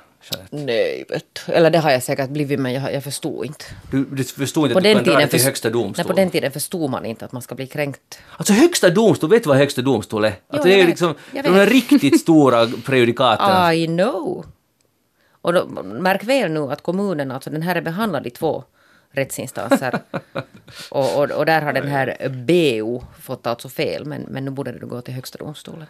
Nej, vet Eller det har jag säkert blivit, men jag, jag förstod inte.
Du, du förstod inte på att du kan dra till högsta domstol?
Nej, på den tiden förstod man inte att man ska bli kränkt.
Alltså högsta domstol, vet du vad högsta domstol är? Alltså, jo, det är liksom de här riktigt stora (laughs) prejudikaten.
I know. Och då, märk väl nu att kommunen, alltså den här är behandlad i två rättsinstanser. (laughs) och, och, och, där har den här BO fått alltså fel, men, men nu borde det gå till högsta domstolen.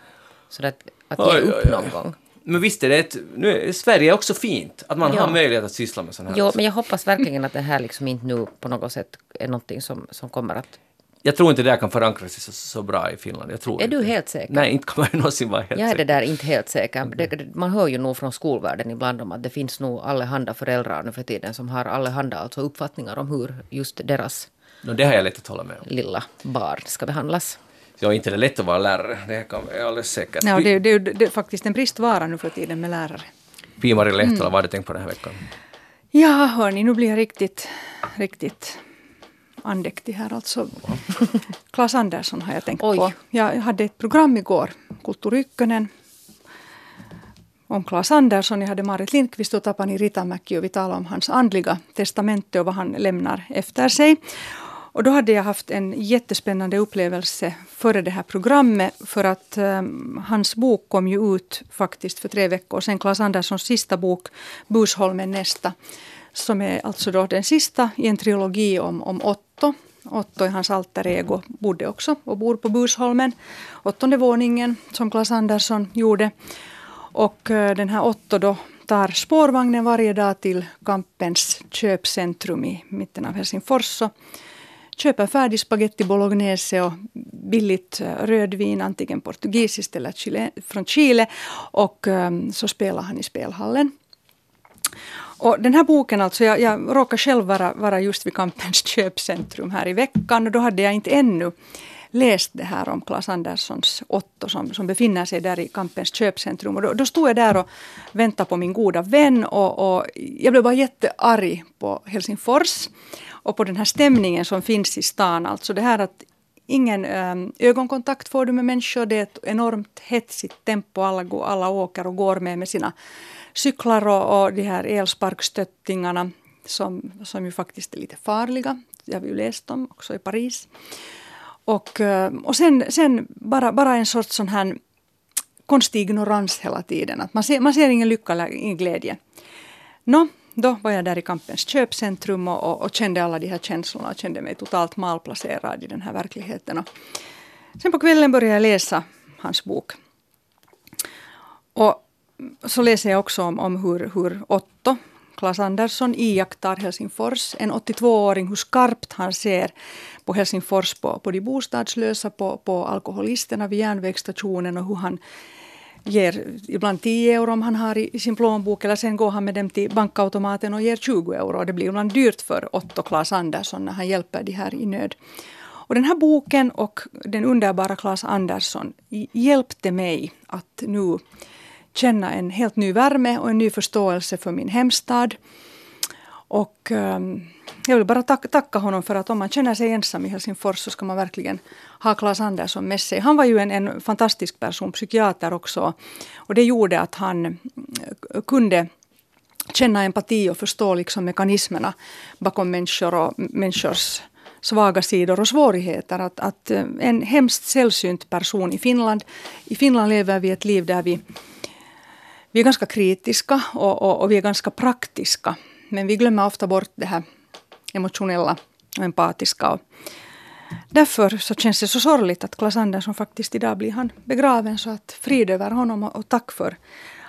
Så att, att ge oj, upp oj, oj. någon gång.
Men visst är det ett, nu, Sverige är också fint, att man ja. har möjlighet att syssla med sånt här.
Jo, men jag hoppas verkligen att det här liksom inte nu på något sätt är någonting som, som kommer att...
Jag tror inte det här kan förankras så, så bra i Finland. Jag tror
är
inte.
du helt säker?
Nej, inte man ju någonsin vara helt säker.
Jag är det där inte helt säker. Det, man hör ju nog från skolvärlden ibland om att det finns nog allehanda föräldrar nu för tiden som har allehanda alltså uppfattningar om hur just deras
no, det har jag lätt att hålla med om.
lilla barn ska behandlas.
Ja, inte det är lätt att vara lärare, det kan jag alldeles säkert.
Ja, det, det, det är faktiskt en bristvara nu för tiden med lärare.
Pia-Marie Lehtola, mm. vad har du tänkt på den här veckan?
Ja, hörni, nu blir jag riktigt, riktigt andäktig här alltså. (laughs) Claes Andersson har jag tänkt Oj. på. Jag hade ett program igår, Kultur Ykkönen, om Claes Andersson. Jag hade Marit Lindqvist och Tapani Ritamäki och vi talade om hans andliga testamente och vad han lämnar efter sig. Och då hade jag haft en jättespännande upplevelse före det här programmet för att um, hans bok kom ju ut faktiskt för tre veckor sedan. Claes Anderssons sista bok Busholmen nästa. Som är alltså då den sista i en trilogi om, om Otto. Otto är hans alter ego, bodde också och bor på Busholmen. Åttonde våningen som Claes Andersson gjorde. Och uh, den här Otto då tar spårvagnen varje dag till Kampens köpcentrum i mitten av Helsingfors köper färdig spaghetti bolognese och billigt eh, rödvin, antingen portugisiskt eller Chile, från Chile. Och um, så spelar han i spelhallen. Och den här boken, alltså jag, jag råkar själv vara, vara just vid Kampens (laughs) köpcentrum här i veckan och då hade jag inte ännu läst det här om Claes Anderssons Otto som, som befinner sig där i Kampens köpcentrum. Och då, då stod jag där och väntade på min goda vän och, och jag blev bara jättearg på Helsingfors och på den här stämningen som finns i stan. Alltså det här att ingen um, ögonkontakt får du med människor. Det är ett enormt hetsigt tempo. Alla, går, alla åker och går med med sina cyklar och, och de här elsparkstöttingarna som, som ju faktiskt är lite farliga. Jag har ju läst dem också i Paris. Och, ähm, och sen, sen bara, bara en sorts sån här konstig ignorans hela tiden. Att man, ser, man ser ingen lycka eller ingen glädje. No, då var jag där i Kampens köpcentrum och, och, och, kände alla de här känslorna och kände mig totalt malplacerad i den här verkligheten. Och sen på kvällen började jag läsa hans bok. Och så läser jag också om, om hur, hur Otto, Klas Andersson, iakttar Helsingfors. En 82-åring, hur skarpt han ser på Helsingfors, på, på de bostadslösa, på, på alkoholisterna vid järnvägsstationen och hur han ger ibland 10 euro om han har i, sin plånbok eller sen går han med dem till bankautomaten och ger 20 euro. Det blir ibland dyrt för Otto Claes Andersson när han hjälper de här i nöd. Och den här boken och den underbara Claes Andersson hjälpte mig att nu känna en helt ny värme och en ny förståelse för min hemstad. Och um, jag vill bara tacka, tacka honom för att om man känner sig ensam i Helsingfors så ska man verkligen ha Claes Andersson med sig. Han var ju en, en fantastisk person, psykiater också. Och det gjorde att han mm, kunde känna empati och förstå liksom mekanismerna bakom människor och människors svaga sidor och svårigheter. Att, att eh, en hemskt sällsynt person i Finland. I Finland lever vi ett liv där vi, vi är ganska kritiska och, och, och vi är ganska praktiska. Men vi glömmer ofta bort det här emotionella och empatiska. Och därför så känns det så sorgligt att Klas Andersson faktiskt idag blir han begraven. Så att frid över honom och, och tack för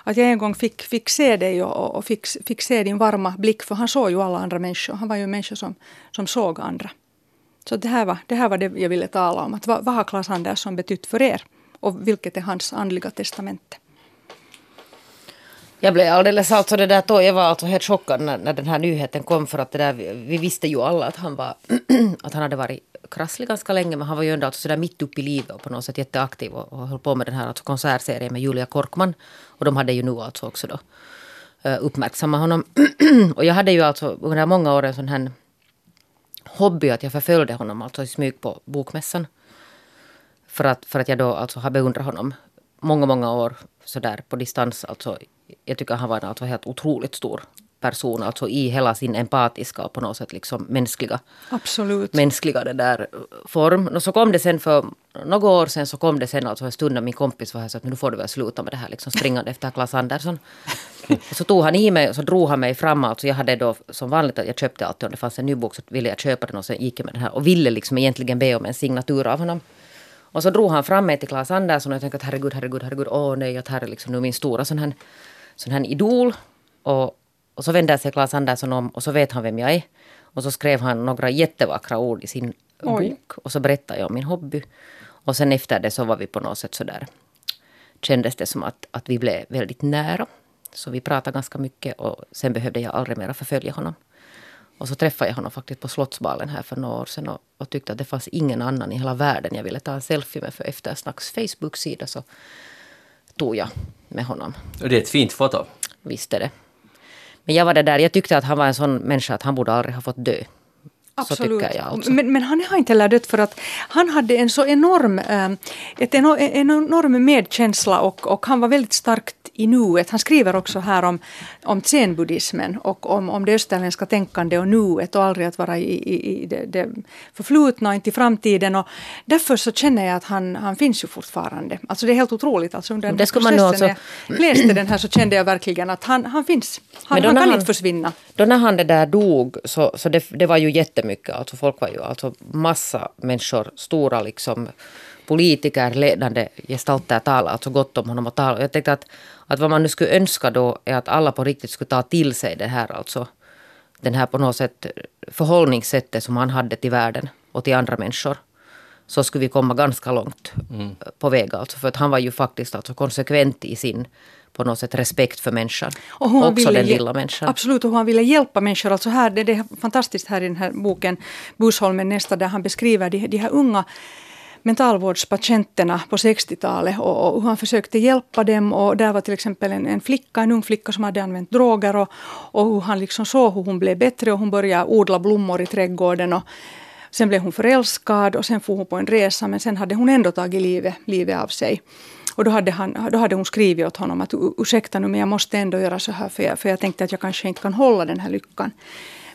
att jag en gång fick, fick se dig och, och fick, fick se din varma blick. För han såg ju alla andra människor. Han var ju en människa som, som såg andra. Så det här, var, det här var det jag ville tala om. Att vad, vad har Klas Andersson betytt för er? Och vilket är hans andliga testamente?
Jag blev alldeles alltså det där, jag var alltså helt chockad när, när den här nyheten kom för att det där, vi visste ju alla att han var, (clears throat) att han hade varit krasslig ganska länge men han var ju ändå alltså sådär mitt uppe i livet och på något sätt jätteaktiv och, och höll på med den här alltså konsertserien med Julia Korkman och de hade ju nu alltså också då eh, uppmärksamma honom. (clears throat) och jag hade ju alltså under många år en sån här hobby att jag förföljde honom alltså i smyg på bokmässan. För att, för att jag då alltså har beundrat honom många, många år sådär på distans. Alltså, jag tycker han var alltså helt otroligt stor person, alltså i hela sin empatiska och på något sätt liksom mänskliga,
Absolut.
mänskliga det där form. Och så kom det sen för några år sen så kom det sen alltså en stund när min kompis var här så att nu får du väl sluta med det här liksom springande efter Klas Andersson. och så tog han i mig och så drog han mig fram. Alltså jag hade då som vanligt att jag köpte alltid om det fanns en ny bok så ville jag köpa den och sen gick jag med den här och ville liksom egentligen be om en signatur av honom. Och så drog han fram mig till Klas Andersson och jag tänkte att herregud, herregud, herregud, åh nej, att här är liksom nu min stora sån här, sån här idol. Och, och så vände sig Klas Andersson om och så vet han vem jag är. Och så skrev han några jättevackra ord i sin Oj. bok. Och så berättade jag om min hobby. Och sen efter det så var vi på något sätt så där kändes det som att, att vi blev väldigt nära. Så vi pratade ganska mycket och sen behövde jag aldrig mer förfölja honom. Och så träffade jag honom faktiskt på Slottsbalen här för några år sedan och, och, tyckte att det fanns ingen annan i hela världen jag ville ta en selfie med. För efter Snacks Facebook-sida så tog jag med honom.
Och det är ett fint foto.
Visst är det. Men jag var det där, jag tyckte att han var en sån människa att han borde aldrig ha fått dö.
Absolut. Alltså. Men, men, han har inte heller dött för att han hade en så enorm, äh, ett en enorm medkänsla och, och han var väldigt starkt i nuet. Han skriver också här om, om zen-buddhismen och om, om det österländska tänkande och nuet och aldrig att vara i, i, i det, det förflutna och inte i framtiden. Och därför så känner jag att han, han finns ju fortfarande. Alltså det är helt otroligt. Alltså under det man alltså... när jag läste den här så kände jag verkligen att han, han finns. Han, han kan han, inte försvinna.
Då när han det där dog så, så det, det var ju jättemycket. Alltså folk var ju alltså massa människor, stora liksom politiker, ledande gestalter talar alltså gott om honom. Och tal. Jag tänkte att, att vad man nu skulle önska då är att alla på riktigt skulle ta till sig det här alltså. Den här på något sätt förhållningssättet som han hade till världen och till andra människor. Så skulle vi komma ganska långt mm. på väg alltså. För att han var ju faktiskt alltså konsekvent i sin på något sätt respekt för människan. Och hon Också den lilla människan.
Absolut, och han ville hjälpa människor. Alltså här, det, det är fantastiskt här i den här boken Busholmen nästa där han beskriver de, de här unga mentalvårdspatienterna på 60-talet och, och hur han försökte hjälpa dem. Och där var till exempel en, en flicka, en ung flicka som hade använt droger och, och hur han liksom såg hur hon blev bättre och hon började odla blommor i trädgården. Och, Sen blev hon förälskad och sen for hon på en resa men sen hade hon ändå tagit livet, livet av sig. Och då hade, han, då hade hon skrivit åt honom att ursäkta nu men jag måste ändå göra så här för jag, för jag tänkte att jag kanske inte kan hålla den här lyckan.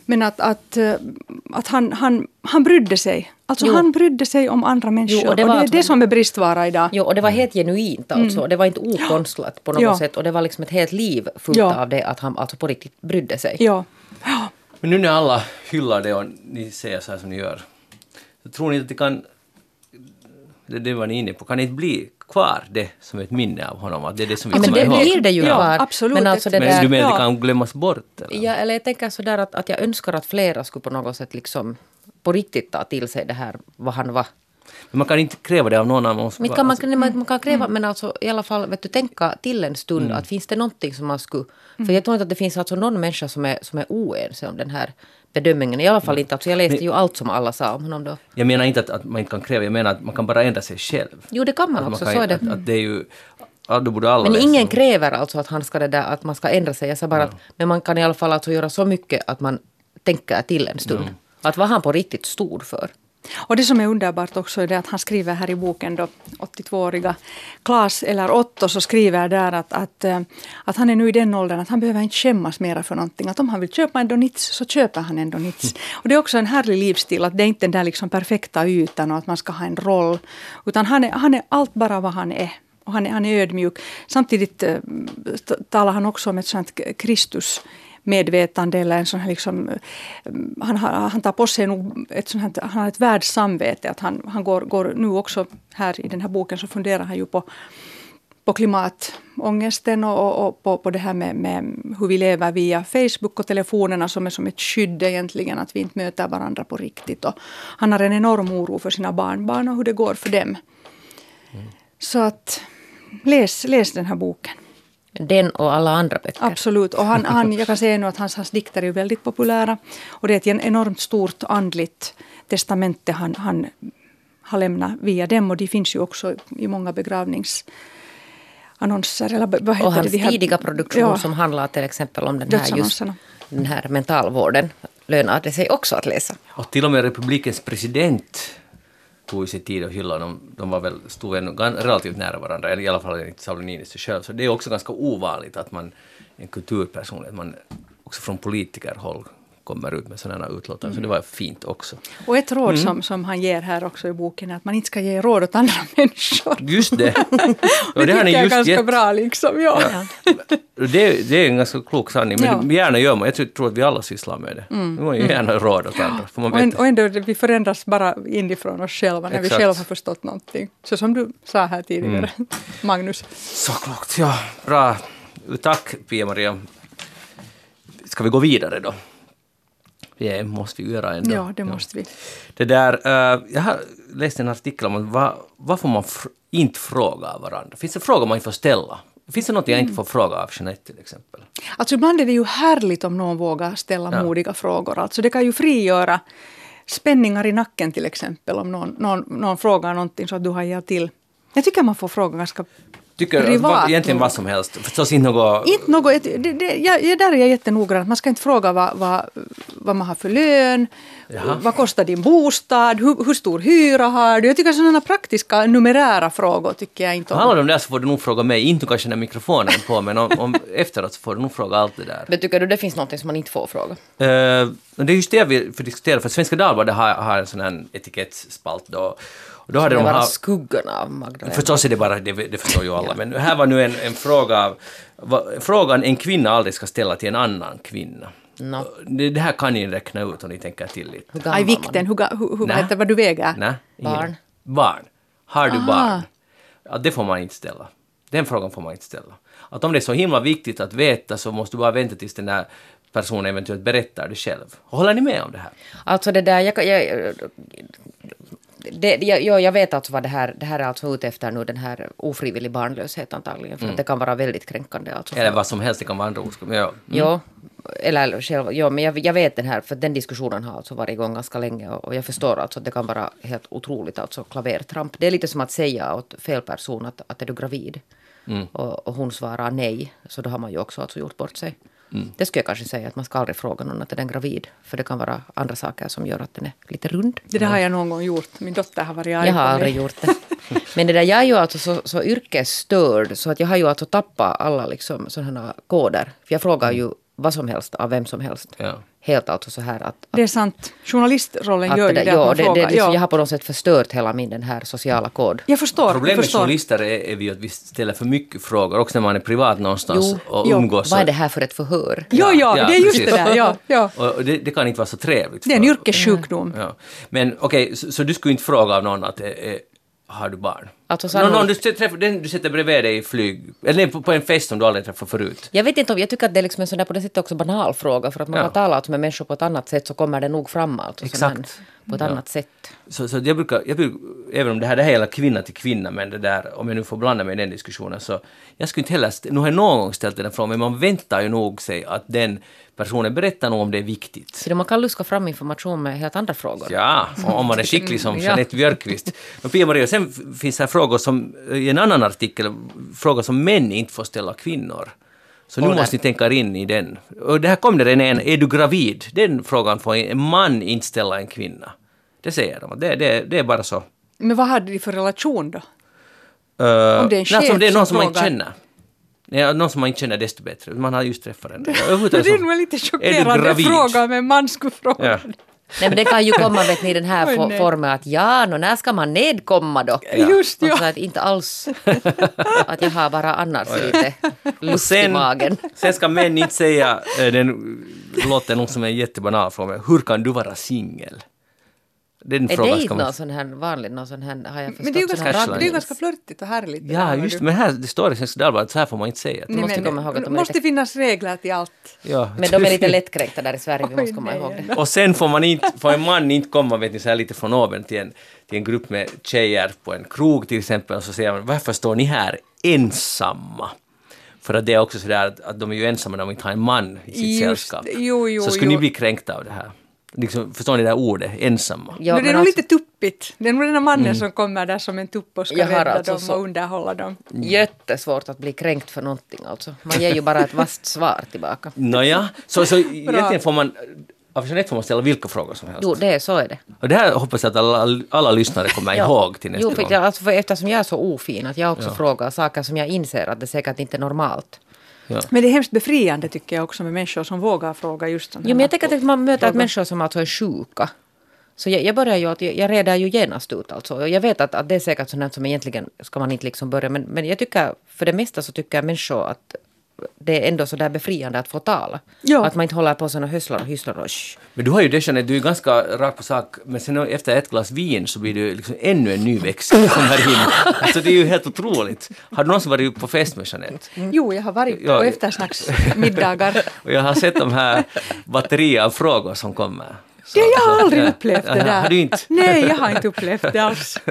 Men att, att, eh, att han, han, han brydde sig. Alltså
Jo.
han brydde sig om andra människor.
Jo, och
och
det
det,
var
är
att
det som är bristvara idag.
Jo, och det var helt genuint alltså. Det var inte okonstlat på något
Ja.
sätt. Och det var liksom ett helt liv fullt
Ja.
av det att han alltså på riktigt brydde sig.
Ja. ja.
Men nu när alla hyllar det och ni säger så här som ni gör, så tror ni att det kan, det, det var ni inne på, kan det inte bli kvar det som ett minne av honom? Att det är det som vi
Ja, men
kommer
det
ihåg?
blir det ju
Ja,
kvar.
absolut.
Men alltså det
Men
Men
där,
du menar att det kan glömmas bort? Eller?
Ja, eller jag tänker sådär att, att jag önskar att flera skulle på något sätt liksom på riktigt ta till sig det här vad han var.
Men man kan inte kräva det av någon annan.
Men kan man,
Alltså,
man, man kan kräva, men alltså i alla fall vet du, tänka till en stund att finns det någonting som man skulle... För jag tror inte att det finns alltså någon människa som är, som är oense om den här bedömningen. I alla fall inte. Alltså jag läste ju allt som alla sa om honom då.
Jag menar inte att, att man inte kan kräva, jag menar att man kan bara ändra sig själv.
Jo, det kan man
Att
också,
kan,
så är det.
Att, att det är ju... Ja, då borde alla
Men
läsa.
ingen kräver alltså att, han ska det där, att man ska ändra sig. Jag sa bara att, men man kan i alla fall alltså göra så mycket att man tänker till en stund. Att vad han på riktigt stod för.
Och det som är underbart också är att han skriver här i boken då, 82-åriga Klas eller Otto, så skriver där att, att, eh, att han är nu i den åldern att han behöver inte skämmas mera för någonting. Att om han vill köpa en Donits så köper han en Donits. Och det är också en härlig livsstil att det är inte den där liksom perfekta ytan och att man ska ha en roll. Utan han är, han är allt bara vad han är. Och han är, han är ödmjuk. Samtidigt t- talar han också om ett sånt Kristus medvetande eller en sån här liksom, eh, han, han tar på sig nog ett sånt här, han har ett världssamvete. Att han, han går, går nu också här i den här boken så funderar han ju på, på klimatångesten och, och, på, på det här med, med hur vi lever via Facebook och telefonerna som är som ett skydd egentligen, att vi inte möter varandra på riktigt. Och han har en enorm oro för sina barnbarn och hur det går för dem. Så att läs, läs den här boken.
Den och alla andra böcker.
Absolut. Och han, han, jag kan säga nu att hans, hans dikter är väldigt populära. Och det är ett en- enormt stort andligt testamente han, han har lämnat via dem. Och de finns ju också i många begravningsannonser. Eller vad heter
Och hans
det?
Tidiga produktion
ja,
som handlar till exempel om den här, just, den här mentalvården lönar det sig också att läsa.
Och till och med republikens president tog i sin tid och hyllade dem. De var väl, stod ännu relativt nära varandra, eller i alla fall enligt Sauli Niinistö själv. Så det är också ganska ovanligt att man, en kulturperson, att man också från politikerhåll kommer ut med sådana utlåtanden. Så det var fint också.
Och ett råd
Mm.
som, som han ger här också i boken är att man inte ska ge råd åt andra (laughs) människor.
Just det! (laughs)
det
det har ni
är ganska
gett.
bra liksom. Ja.
Det, det är en ganska klok sanning, men
Ja.
gärna gör man. Jag tror, att vi alla sysslar med det. Mm. Man ger gärna råd åt andra. För man vet,
och ändå, vi förändras bara inifrån oss själva när
Exakt.
vi själva har förstått någonting. Så som du sa här tidigare,
Mm. (laughs)
Magnus.
Så klokt, ja. Bra. Tack Pia-Maria. Ska vi gå vidare då? Det måste vi göra ändå.
Ja, det måste vi.
Det där, eh, jag har läst en artikel om vad, vad får man fr- inte fråga av varandra? Finns det frågor man inte får ställa? Finns det något jag inte får fråga av Jeanette till exempel?
Alltså ibland är det ju härligt om någon vågar ställa
Ja.
modiga frågor. Alltså det kan ju frigöra spänningar i nacken till exempel om någon, någon, någon frågar någonting så att du hajar till. Jag tycker man får fråga ganska
Tycker
privat.
vad, egentligen vad som helst. Förstås inte något...
Inte något, det, det, jag, jag, där är jag jättenoggrann. Man ska inte fråga vad, vad, vad man har för lön,
Jaha.
vad kostar din bostad, hur, hur stor hyra har du? Jag tycker sådana praktiska numerära frågor tycker jag inte om.
Handlar det om det så får du nog fråga mig, inte kanske när mikrofonen är på, men om, om (laughs) efteråt så får du nog fråga allt det där.
Men tycker du det finns något som man inte får fråga?
Eh, det är just det vi får diskutera, för Svenska Dagbladet har, har en sån här etikettsspalt då. Och då hade
det
de
bara
ha,
skuggorna av Magdalena.
Förstås är det bara, det, det förstår ju alla, men här var nu en, en fråga av, frågan en kvinna aldrig ska ställa till en annan kvinna.
Nå.
Det, det här kan ni räkna ut om ni tänker till lite.
Hur gammal
Aj,
man
vikten, hur, hur, hur,
Nä.
vad heter, vad du väger?
Ingen.
Barn.
Barn. Har du
Aha.
barn? Ja, det får man inte ställa. Den frågan får man inte ställa. Att om det är så himla viktigt att veta så måste du bara vänta tills den där personen eventuellt berättar det själv. Håller ni med om det här?
Alltså det där, jag, jag, det, jag, jag vet alltså vad det här, det här är alltså ute efter nu, den här ofrivillig barnlöshet antagligen, för att det kan vara väldigt kränkande. Alltså
Eller vad som helst, det kan vara andra. Men ja.
Jo, eller själv, jo, men jag, jag vet den här, för den diskussionen har alltså varit igång ganska länge och, och jag förstår alltså att det kan vara helt otroligt, alltså klavertramp. Det är lite som att säga åt fel person att, att är du gravid? Och, och hon svarar nej, så då har man ju också alltså gjort bort sig. Det skulle jag kanske säga, att man ska aldrig fråga någon att är den gravid, för det kan vara andra saker som gör att den är lite rund.
Det där har jag någon gång gjort. Min dotter har varit arg
Jag har aldrig gjort det. Men det där, jag är ju alltså så, så yrkesstörd så att jag har ju alltså tappat alla liksom sådana koder. För jag frågar ju vad som helst av vem som helst.
Ja.
Helt alltså så här att...
Det är sant. Journalistrollen
att
gör ju
det,
det,
ja,
att
det,
man
det,
frågar.
liksom,
ja.
Jag har på något sätt förstört hela min den här sociala kod.
Jag förstår. jag
Problemet med journalister är, är ju att vi ställer för mycket frågor, också när man är privat någonstans
Jo,
och
jo.
umgås.
Vad är det här för ett förhör?
Jo, ja,
Ja,
det är just
precis.
det där. Ja, ja. (laughs)
Och det, det kan inte vara så trevligt.
Det är en yrkessjukdom.
Ja. Men okej, så, så du skulle inte fråga av någon att eh, eh, har du barn?
Alltså,
någon,
sannolikt-
någon du, träffar, den du sätter bredvid dig i flyg, eller nej, på, på en fest som du aldrig träffat förut.
Jag vet inte om, jag tycker att det är liksom en sån där på det sättet också banal fråga för att man
Ja.
kan tala alltså med människor på ett annat sätt så kommer det nog fram som
Exakt.
På ett
Ja.
annat sätt.
Så, så jag, brukar, jag brukar, även om det här, det här gäller kvinna till kvinna, men det där, om jag nu får blanda mig i den diskussionen, så jag skulle inte heller, nu har jag någon gång ställt den frågan, men man väntar ju nog sig att den personen berättar nog om det är viktigt.
Så man kan luska fram information med helt andra frågor.
Ja, om man är skicklig som
Ja.
Jeanette Björkqvist. Men Pia-Maria, sen f- finns det frågor som, i en annan artikel, frågor som män inte får ställa kvinnor. Så nu måste ni tänka er in i den. Och det här kom det redan en, är du gravid? Den frågan får en man inte ställa en kvinna. Det säger de, det, det, det är bara så.
Men vad hade de för relation då?
Uh,
Om det är en
alltså,
chef
om det är någon som
som
man inte känner. Ja, någon som man inte känner desto bättre. Man har just träffat den. (laughs)
Det är nog en lite chockerande fråga om en man skulle fråga.
Ja.
Nej men det kan ju komma vet ni i den här (laughs)
Oj,
fo-
nej.
formen att ja, nå när ska man nedkomma då?
Just
Och
ja.
att inte alls (laughs) att jag har bara annars lite
Och
luft i
sen,
magen.
sen ska män inte säga, eh, den låter nog som en jättebanal fråga, hur kan du vara singel? Den
Är
frågan
det
ska
inte
man...
någon sån här vanlig, någon sån här, har jag förstått?
Men det är ju ganska, det är ganska flörtigt och härligt.
Ja, just men här, det står i Svenska Dagbladet, så här får man inte säga.
Nej,
måste komma ihåg att de är
måste
lite-
finnas regler till allt.
Ja,
Men de är lite lättkränkta där i Sverige, vi
Oj,
måste komma
nej,
ihåg det.
Och sen får man inte, får en man inte komma vet ni, så här lite från oven till en, till en grupp med tjejer på en krog till exempel och så säger man varför står ni här ensamma? För att det är också sådär att, att de är ju ensamma när de inte har en man i sitt
Just
sällskap.
jo, jo,
så skulle
jo.
ni bli kränkta av det här? Liksom, förstår ni det här ordet, ensamma?
Ja,
men det är nog
alltså-
lite tuppigt. Det är nog den här mannen som kommer där som en tupp och ska
Jag
rädda
alltså
dem
så-
och underhålla dem.
Jättesvårt att bli kränkt för någonting alltså. Man ger ju bara ett vasst svar tillbaka.
Nåja, så, så (laughs) egentligen får man, av Jeanette får man ställa vilka frågor som helst.
Jo, det är, så är det.
Och det här hoppas jag att alla, alla lyssnare kommer (laughs) ihåg till nästa
jo, för,
gång.
jag, alltså, för eftersom jag är så ofin att jag också
Ja.
frågar saker som jag inser att det säkert inte är normalt.
Ja.
Men det är hemskt befriande tycker jag också med människor som vågar fråga just sådana
Jo, men jag tänker att man möter att människor som alltså är sjuka. Så jag, jag börjar ju att jag, jag reder ju genast ut alltså. Jag vet att, att det är säkert sånt som egentligen ska man inte liksom börja. Men, men jag tycker, för det mesta så tycker människor att det är ändå så där befriande att få tala.
Ja.
Att man inte håller på såna hysslar och hysslar och shh.
Men du har ju det Jeanette, du är ganska rak på sak, men sen efter ett glas vin så blir du liksom ännu en ny växt som kommer in. (laughs) Alltså det är ju helt otroligt. Har du någonsin varit på fest med Jeanette?
Jo, jag har varit
Ja.
på eftersnacksmiddagar. (laughs)
Och jag har sett de här batterier av frågor som kommer. Så-
Det, jag har aldrig
ja.
upplevt det (laughs)
Ja,
där.
Har du inte?
Nej, jag har inte upplevt det alls. (laughs)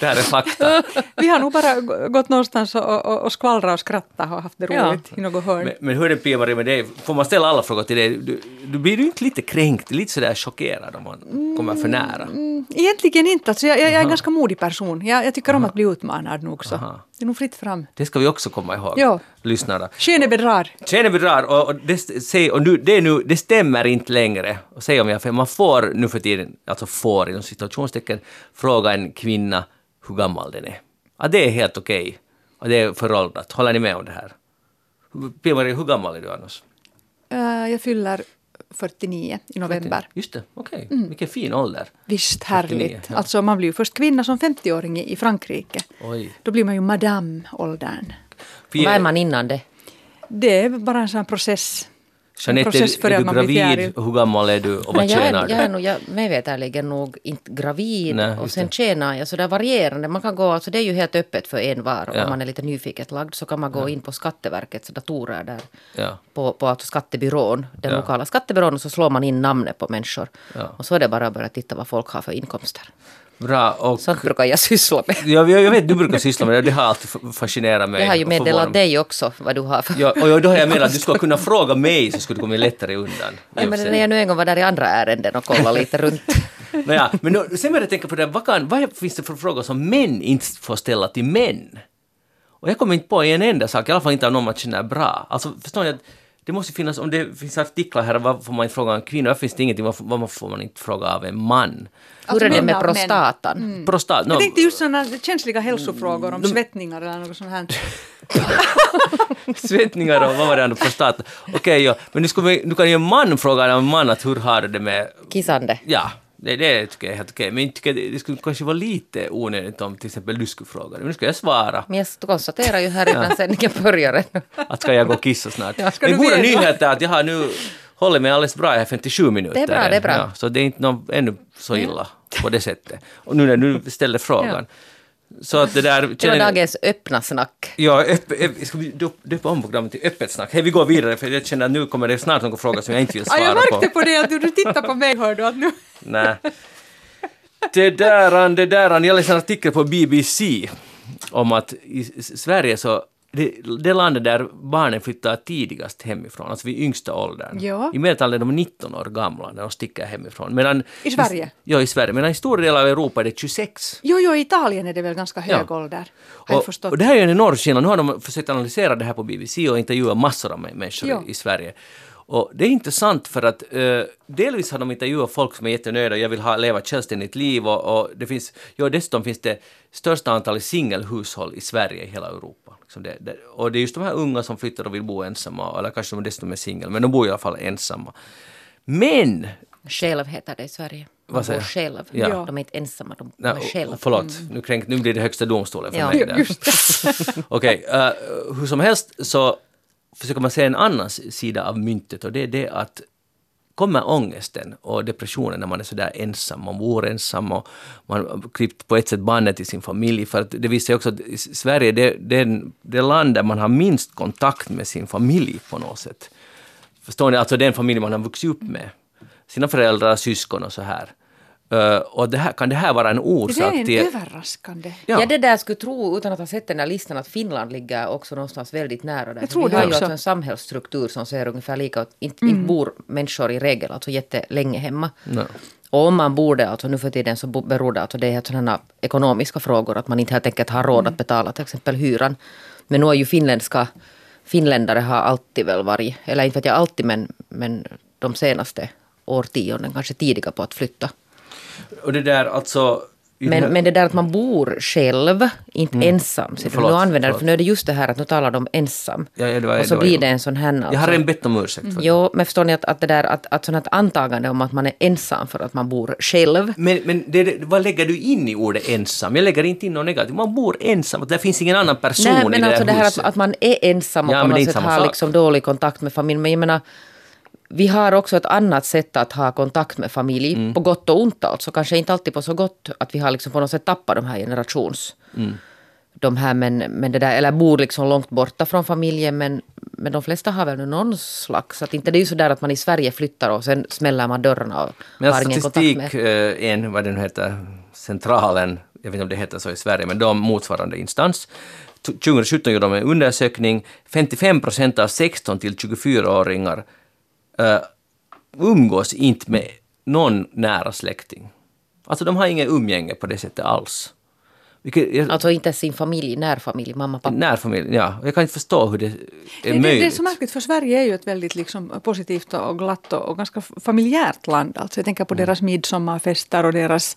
Det här är fakta. (laughs)
Vi har nog bara gått någonstans och, och, och skvallrat och skrattat och haft det
Ja.
roligt i något hörn.
Men, men hur är det Pia-Marie med dig? Får man ställa alla frågor till dig? Du, du blir du inte lite kränkt, lite sådär chockerad om man kommer för nära?
Mm, Egentligen inte. Alltså jag, jag, jag är en ganska modig person. Jag, jag tycker om att bli utmanad nog så.
Aha.
Det är nog fritt fram.
Det ska vi också komma ihåg,
Ja.
lyssnarna.
Skenet bedrar.
Tjene bedrar och, och, det, säg, och nu, det, nu, det stämmer inte längre. Och säg om jag man får nu för tiden, alltså får inom situationstecken, fråga en kvinna hur gammal den är. Ja, det är helt okej. Och det är föråldrat. Håller ni med om det här? Pia-Marie, hur gammal är du annars?
Eh, jag fyller 49 i november.
Just det, okej.
Mm.
Vilken fin ålder.
Visst
49,
härligt.
ja.
Alltså man blir ju först kvinna som 50-åring i, i Frankrike.
Oj.
Då blir man ju madame-åldern.
Vad är man innan det?
Det är bara en sån här process.
Jeanette,
process
är,
för
är
att
du
man blir
gravid? Hur gammal är du och vad
Men jag,
tjänar du?
jag är nog, jag, mig veterligen nog inte gravid
Nej,
och sen
det.
tjänar jag sådär varierande. Man kan gå, alltså det är ju helt öppet för en var
Ja.
om man är lite nyfiket lagd så kan man gå in på Skatteverkets datorer där.
Ja.
På, på alltså skattebyrån, den
Ja.
lokala skattebyrån och så slår man in namnet på människor.
Ja.
Och så är det bara att börja titta vad folk har för inkomster.
Bra. Och,
Sånt brukar jag syssla med.
jag, jag vet du brukar syssla med det, det har alltid fascinerat mig.
Jag har ju meddelat dig också vad du har för...
Ja, och då har jag menat att du skulle (laughs) kunna fråga mig så skulle du komma lättare undan. (laughs)
Nej, men när jag nu en gång var där i andra ärenden och kollade lite runt. (laughs)
Nåja, men då, sen började jag tänka på det, vad, kan, vad finns det för frågor som män inte får ställa till män? Och jag kommer inte på en enda sak, i alla fall inte av någon man känner bra. Alltså förstår ni att Det måste finnas, om det finns artiklar här, varför får man inte fråga en kvinna? Varför finns det ingenting, varför får man inte fråga av en man?
Hur
Alltså
är det med prostatan?
Prostat, no,
Jag tänkte just sådana känsliga hälsofrågor om svettningar eller något sånt här. (laughs)
svettningar och vad var det andra, prostat. Okej, ja, men nu, ska vi, nu kan ju en man fråga en man att hur har du det med
Kissande.
Ja, det, det tycker jag är helt okej. Men jag tycker det, skulle kanske vara lite onödigt om till exempel du skulle fråga det. Men nu ska jag svara.
Men jag konstaterar ju här innan sändningen börjar.
Att ska jag gå och kissa snart. Den
du
goda är att jag har nu hållit mig alldeles bra. Jag har 57 minuter.
Det är bra, det är bra.
Ja, så det är inte någon, ännu så illa på det sättet. Och nu när du ställer frågan. Så att det där...
Det var dagens öppna snack.
Ja, öpp, öpp, ska vi döp- döpa om programmet till Öppet snack? Hej, vi går vidare för jag känner att nu kommer det snart någon fråga som jag inte vill
Ja,
svara
jag
på.
märkte på det att du, du tittar på mig hör du att nu...
Nej. Det där, det där, jag läste en artikel på BBC om att i Sverige så det, det landet där barnen flyttar tidigast hemifrån, alltså vid yngsta åldern.
Ja.
I medeltal är de 19 år gamla när de sticker hemifrån. Medan,
I Sverige?
Ja, i Sverige. Medan i stora delar av Europa är det 26.
Jo, jo, i Italien är det väl ganska hög
Ja.
ålder.
Och, och det här är ju en enorm skillnad. Nu har de försökt analysera det här på BBC och intervjua massor av människor
Ja.
i, Sverige. Och det är intressant för att eh, delvis har de intervjuat folk som är jättenöjda, jag vill ha, leva ett självständigt liv och, och det finns, ja dessutom finns det största antalet singelhushåll i Sverige i hela Europa. Liksom det, det, och det är just de här unga som flyttar och vill bo ensamma, eller kanske de dessutom är singel, men de bor i alla fall ensamma. Men
Själv heter det i Sverige.
Vad
Man
säger
bor själv.
Ja.
De är inte ensamma, de
Nej,
är själv.
Förlåt, nu, kränk, nu blir det högsta domstolen för
Ja.
mig. Där. (laughs) (laughs) Okej, eh, hur som helst så försöker man se en annan sida av myntet och det är det att kommer ångesten och depressionen när man är sådär ensam, man bor ensam och man har klippt på ett sätt bandet till sin familj. För att det visar sig också att Sverige det, det är det land där man har minst kontakt med sin familj på något sätt. Förstår ni? Alltså den familj man har vuxit upp med. Sina föräldrar, syskon och så här. Eh, och det här, kan det här vara en
det
orsak
är en
till...
överraskande.
Ja.
Ja. det där skulle tro, utan att ha sett den där listan, att Finland ligger också någonstans väldigt nära där.
Jag tror
vi
det
har ju
också.
alltså en samhällsstruktur som ser ungefär lika ut. Inte,
Mm.
inte bor människor i regel alltså jättelänge hemma.
No.
Och om man bor det, alltså nu för tiden så beror det, alltså det är sådana ekonomiska frågor, att man inte helt enkelt har råd
Mm.
att betala till exempel hyran. Men nu är ju finländska, finländare har alltid väl varit, eller inte vet jag alltid, men, men de senaste årtionden kanske tidiga på att flytta.
Och det där alltså... i
Men, men det där att man bor själv, inte ensam. Så
Mm. Förlåt,
nu använder
förlåt.
för nu är det just det här att nu talar de ensam.
Ja, ja, var-
och så
det
blir det en sån här...
Jag har
alltså-
redan bett om ursäkt det.
Jo, men förstår ni att, att det där att, att sånt här antagande om att man är ensam för att man bor själv.
Men, men det, vad lägger du in i ordet ensam? Jag lägger inte in något negativt. Man bor ensam, att det finns ingen annan person
Nej,
i
men
det
alltså det här att,
huset.
att man är ensam och
Ja,
på något sätt har
sak.
liksom dålig kontakt med familj. Men jag menar, vi har också ett annat sätt att ha kontakt med familj,
Mm.
på gott och ont alltså. Kanske inte alltid på så gott, att vi har liksom på något sätt tappat de här generations...
Mm.
De här, men, men det där, eller bor liksom långt borta från familjen, men, men de flesta har väl någon slags... Att inte det är ju så där att man i Sverige flyttar och sen smäller man dörrarna och
Men
har ingen
statistik,
kontakt med...
eh, en, vad den heter, centralen, jag vet inte om det heter så i Sverige, men de motsvarande instans. T- 2017 gjorde de en undersökning. 55 procent av 16 till 24-åringar uh, umgås inte med någon nära släkting. Alltså de har ingen umgänge på det sättet alls. Vilket, jag,
Alltså inte sin familj, närfamilj, mamma, pappa.
närfamilj, ja. Jag kan inte förstå hur det är
Det,
möjligt.
det är så märkligt, för Sverige är ju ett väldigt liksom, positivt och glatt och, och ganska familjärt land. Alltså, jag tänker på
Mm.
deras midsommarfester och deras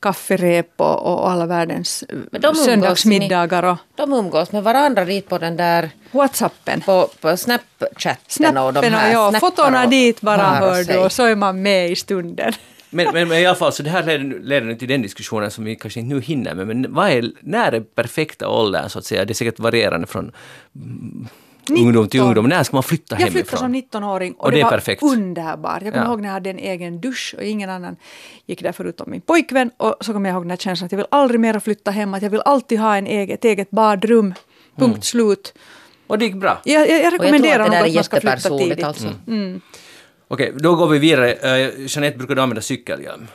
kafferep och, och alla världens
Men de umgås
söndagsmiddagar och
De umgås med varandra dit på den där
Whatsappen.
på, på Snapchatten och de
Snappen och
här
ja, fotona
och
dit bara hör du och så är man med i stunden. (laughs)
Men, men, men i alla fall, så det här leder, leder nu till den diskussionen som vi kanske inte nu hinner med, men vad är, när är perfekta åldern så att säga? Det är säkert varierande från mm, ungdom till
19.
ungdom. När ska man flytta
Jag flyttade
hemifrån?
som 19-åring och,
Och det
det,
är
var
perfekt.
underbart. Jag kommer
Ja.
ihåg när jag hade en egen dusch och ingen annan gick där förutom min pojkvän. Och så kommer jag ihåg den här känslan att jag vill aldrig mera flytta hem, att jag vill alltid ha en eget, ett eget badrum. Punkt
Mm.
slut.
Och det gick bra.
Jag, jag, jag rekommenderar
att där är
att man ska flytta tidigt.
alltså.
Okej, då går vi vidare. Uh, Jeanette, brukar du använda cykelhjälm?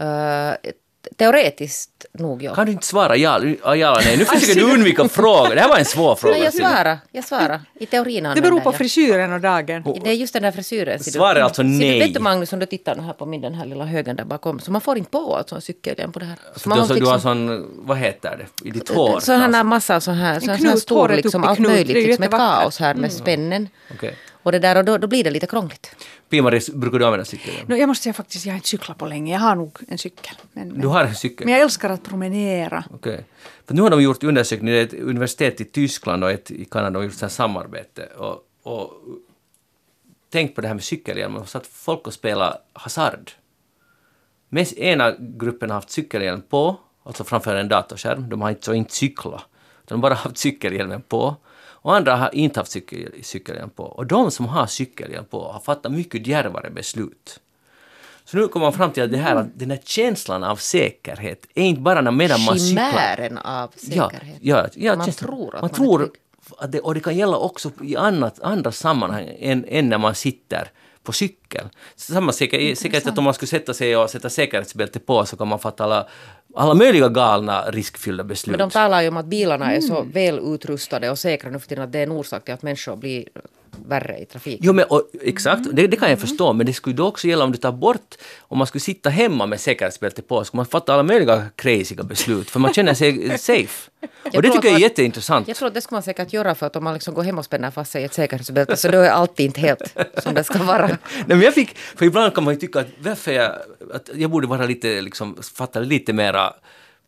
Eh, teoretiskt nog ja.
Kan du inte svara ja, ja nej? Nu försöker du undvika frågor. Det här var en svår fråga.
Nej, jag svarar. Jag svarar. I teorin
Det beror på
jag.
frisyren och dagen.
Det är just den där frisyren. du.
Är alltså
Ser du,
nej.
vet du Magnus, om du tittar nu här på min den här lilla högen där bakom, så man får inte på alltså en cykelhjälm på det här. Så
Du
man
har,
måste
så, du har
liksom-
sån, vad heter det, i ditt hår?
så här en massa så här, så här, här
knut,
stor
håret upp
liksom allt
knut.
möjligt, liksom ett kaos här med spännen.
Okej.
Och det där och då, då blir det lite krångligt.
Pia-Marie, brukar du använda cykelhjälm?
No, jag måste säga faktiskt, jag har inte cyklat på länge. Jag har nog en cykel. Men, men,
Du har en cykel?
men jag älskar att promenera.
Okej. För nu har de gjort undersökningar, ett universitet i Tyskland och ett i Kanada, har gjort så här samarbete. Och, och tänk på det här med cykelhjälm, och satt folk och spela hasard. Mest, ena gruppen har haft cykelhjälm på, alltså framför en datorskärm, de har inte, så inte cyklat, de bara haft cykelhjälmen på. Och andra har inte haft cykel, cykelhjälm på. Och de som har cykelhjälm på har fattat mycket djärvare beslut. Så nu kommer man fram till att det här, att den här känslan av säkerhet är inte bara när medan man cyklar.
Chimären av säkerhet.
Ja, ja, ja,
Man
känns-
tror att
man
man
tror att det, och det kan gälla också i annat, andra sammanhang än, än när man sitter på cykel. Samma säker, säkerhet att om man skulle sätta sig och sätta säkerhetsbälte på så kan man fatta alla, alla möjliga galna riskfyllda beslut.
Men de talar ju om att bilarna är så väl utrustade och säkra nu för tiden att det är en orsak till att människor blir värre i trafiken.
Jo, men, och, exakt, det, det kan jag förstå, men det skulle då också gälla om du tar bort, om man skulle sitta hemma med säkerhetsbälte på, skulle man fatta alla möjliga crazyga beslut, för man känner sig (laughs) safe. Och det tycker jag är jätteintressant.
Jag tror att det ska man säkert göra för att om man liksom går hem och spänner fast sig i ett säkerhetsbälte så då är allt inte helt som det ska vara. (laughs)
Nej, men jag fick, för ibland kan man ju tycka att varför jag, att jag borde vara lite, liksom, fatta lite mera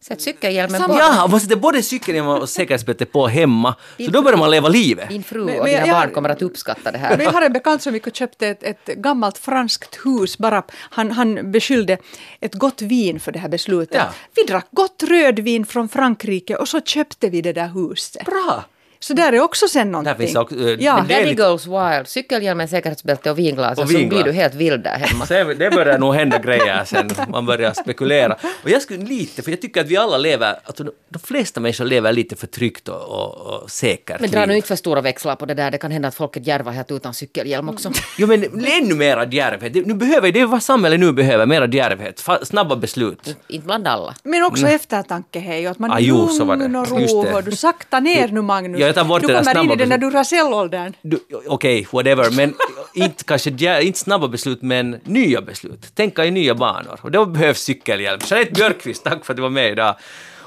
Sätt cykelhjälmen på.
Ja, (laughs) man sätter både cykelhjälm och säkerhetsbälte på hemma, så då börjar man leva livet.
Din fru
Men-
och
men
dina
jag-
barn kommer att uppskatta det här.
Men jag har en bekant som gick och köpte ett, ett gammalt franskt hus. Bara, han, han beskyllde ett gott vin för det här beslutet.
Ja.
Vi drack gott rödvin från Frankrike och så köpte vi det där huset.
Bra!
Så där är också sen någonting.
Där finns också, eh,
ja.
Daddy
lite-
goes wild. Cykelhjälmen, säkerhetsbälte och vinglas.
Och
Och så
vinglas.
blir du helt vild där hemma. (laughs)
Sen, det börjar nog hända grejer sen, man börjar spekulera. Och jag skulle lite, för jag tycker att vi alla lever, alltså de, flesta människor lever lite för tryggt och, och, och säkert
Men dra nu inte för stora växlar på det där. Det kan hända att folk är djärva helt utan cykelhjälm också.
Jo men ännu mera djärvhet. Nu behöver, det är vad samhället nu behöver, mera djärvhet. Snabba beslut.
inte bland alla.
Men också eftertanke, hej. och Att man är
Ah, jo,
lugn och
Just
ro. och Du sakta ner nu Magnus.
Ja, jag tar bort
du
det där
kommer in
snabba
i den där
beslut.
Duracell-åldern.
Du, Okej, whatever, men inte kanske inte snabba beslut, men nya beslut. Tänka i nya banor. Och då behövs cykelhjälm. Jeanette Björkqvist, tack för att du var med idag.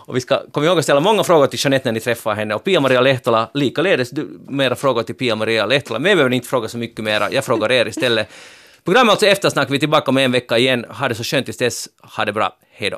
Och vi ska komma ihåg att ställa många frågor till Jeanette när ni träffar henne. Och Pia-Maria Lehtola, likaledes du, mera frågor till Pia-Maria Lehtola. Men jag behöver inte fråga så mycket mera, jag frågar er istället. Programmet alltså Eftersnack, vi är tillbaka om en vecka igen. Ha det så skönt tills dess. Ha det bra. Hej då.